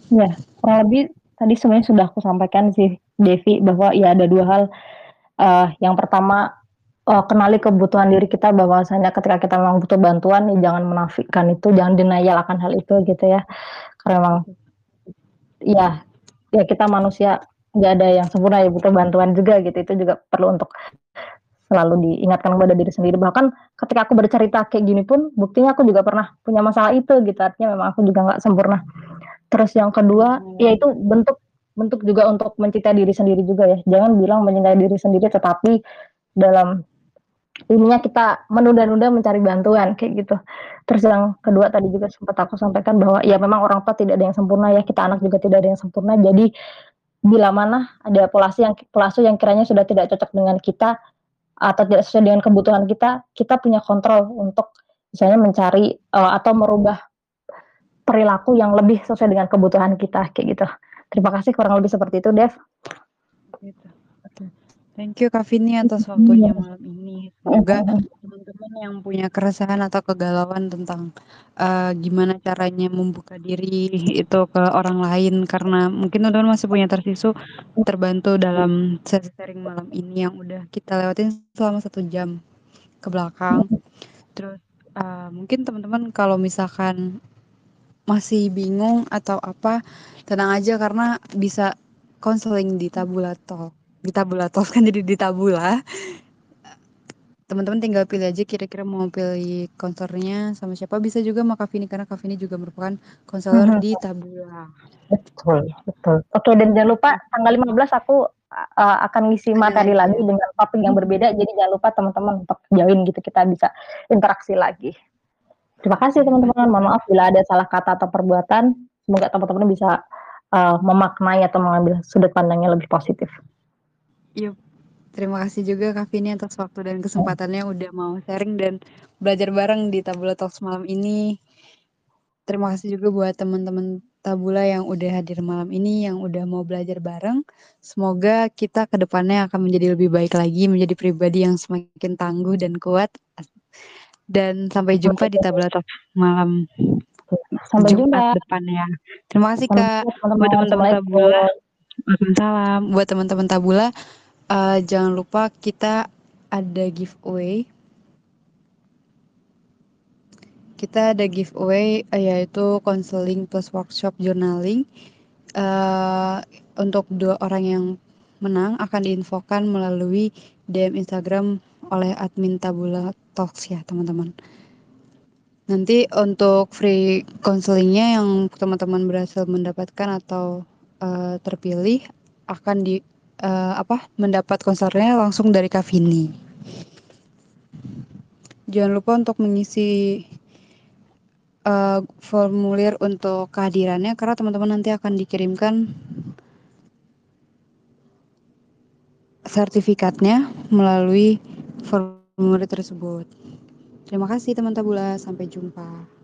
Ya, kurang lebih tadi sebenarnya sudah aku sampaikan sih Devi bahwa ya ada dua hal. Uh, yang pertama uh, kenali kebutuhan diri kita bahwasanya ketika kita memang butuh bantuan ya jangan menafikan itu, jangan denial akan hal itu gitu ya. Karena memang ya ya kita manusia nggak ada yang sempurna ya butuh bantuan juga gitu. Itu juga perlu untuk selalu diingatkan kepada diri sendiri. Bahkan ketika aku bercerita kayak gini pun, buktinya aku juga pernah punya masalah itu gitu. Artinya memang aku juga nggak sempurna. Terus yang kedua, Hmm. yaitu bentuk bentuk juga untuk mencintai diri sendiri juga ya. Jangan bilang mencintai diri sendiri, tetapi dalam ininya kita menunda-nunda mencari bantuan kayak gitu. Terus yang kedua tadi juga sempat aku sampaikan bahwa ya memang orang tua tidak ada yang sempurna ya, kita anak juga tidak ada yang sempurna. Jadi bila mana ada polasi yang pelasu yang kiranya sudah tidak cocok dengan kita atau tidak sesuai dengan kebutuhan kita, kita punya kontrol untuk misalnya mencari uh, atau merubah perilaku yang lebih sesuai dengan kebutuhan kita kayak gitu. Terima kasih kurang lebih seperti itu, Dev. Thank you Kak Vini atas waktunya malam ini. Semoga teman-teman yang punya keresahan atau kegalauan tentang uh, gimana caranya membuka diri itu ke orang lain karena mungkin teman-teman masih punya tersisu terbantu dalam sesi sharing malam ini yang udah kita lewatin selama satu jam ke belakang. Terus uh, mungkin teman-teman kalau misalkan masih bingung atau apa, tenang aja karena bisa konseling di Tabula Talk. Di Tabula Talk *laughs* kan jadi di Tabula. Teman-teman tinggal pilih aja kira-kira mau pilih konselornya sama siapa. Bisa juga sama Kavini karena Kavini juga merupakan konselor Mhm. di Tabula. Betul, betul. Oke, dan jangan lupa tanggal 15 aku uh, akan ngisi materi lagi lagi dengan topik yang berbeda. Jadi jangan lupa teman-teman untuk join gitu kita bisa interaksi lagi. Terima kasih teman-teman. Mohon maaf bila ada salah kata atau perbuatan. Semoga teman-teman bisa uh, memaknai atau mengambil sudut pandangnya lebih positif. Yuk. Terima kasih juga Kak Vini atas waktu dan kesempatannya udah mau sharing dan belajar bareng di Tabula Talks malam ini. Terima kasih juga buat teman-teman Tabula yang udah hadir malam ini, yang udah mau belajar bareng. Semoga kita ke depannya akan menjadi lebih baik lagi, menjadi pribadi yang semakin tangguh dan kuat. Dan sampai jumpa di Tabula Talks malam Sampai Jumat jumpa. depannya. Terima kasih Sampai Kak. jumpa Buat teman-teman. Tabula. Waalaikumsalam. Buat teman-teman Tabula, uh, jangan lupa kita ada giveaway. Kita ada giveaway uh, yaitu konseling plus workshop journaling. Uh, untuk dua orang yang menang akan diinfokan melalui DM Instagram oleh admin Tabula Talks ya teman-teman. Nanti untuk free counselingnya yang teman-teman berhasil mendapatkan atau uh, terpilih akan di uh, apa mendapat konselornya langsung dari Kak Vini. Jangan lupa untuk mengisi uh, formulir untuk kehadirannya karena teman-teman nanti akan dikirimkan sertifikatnya melalui formulir tersebut. Terima kasih teman Tabula, sampai jumpa.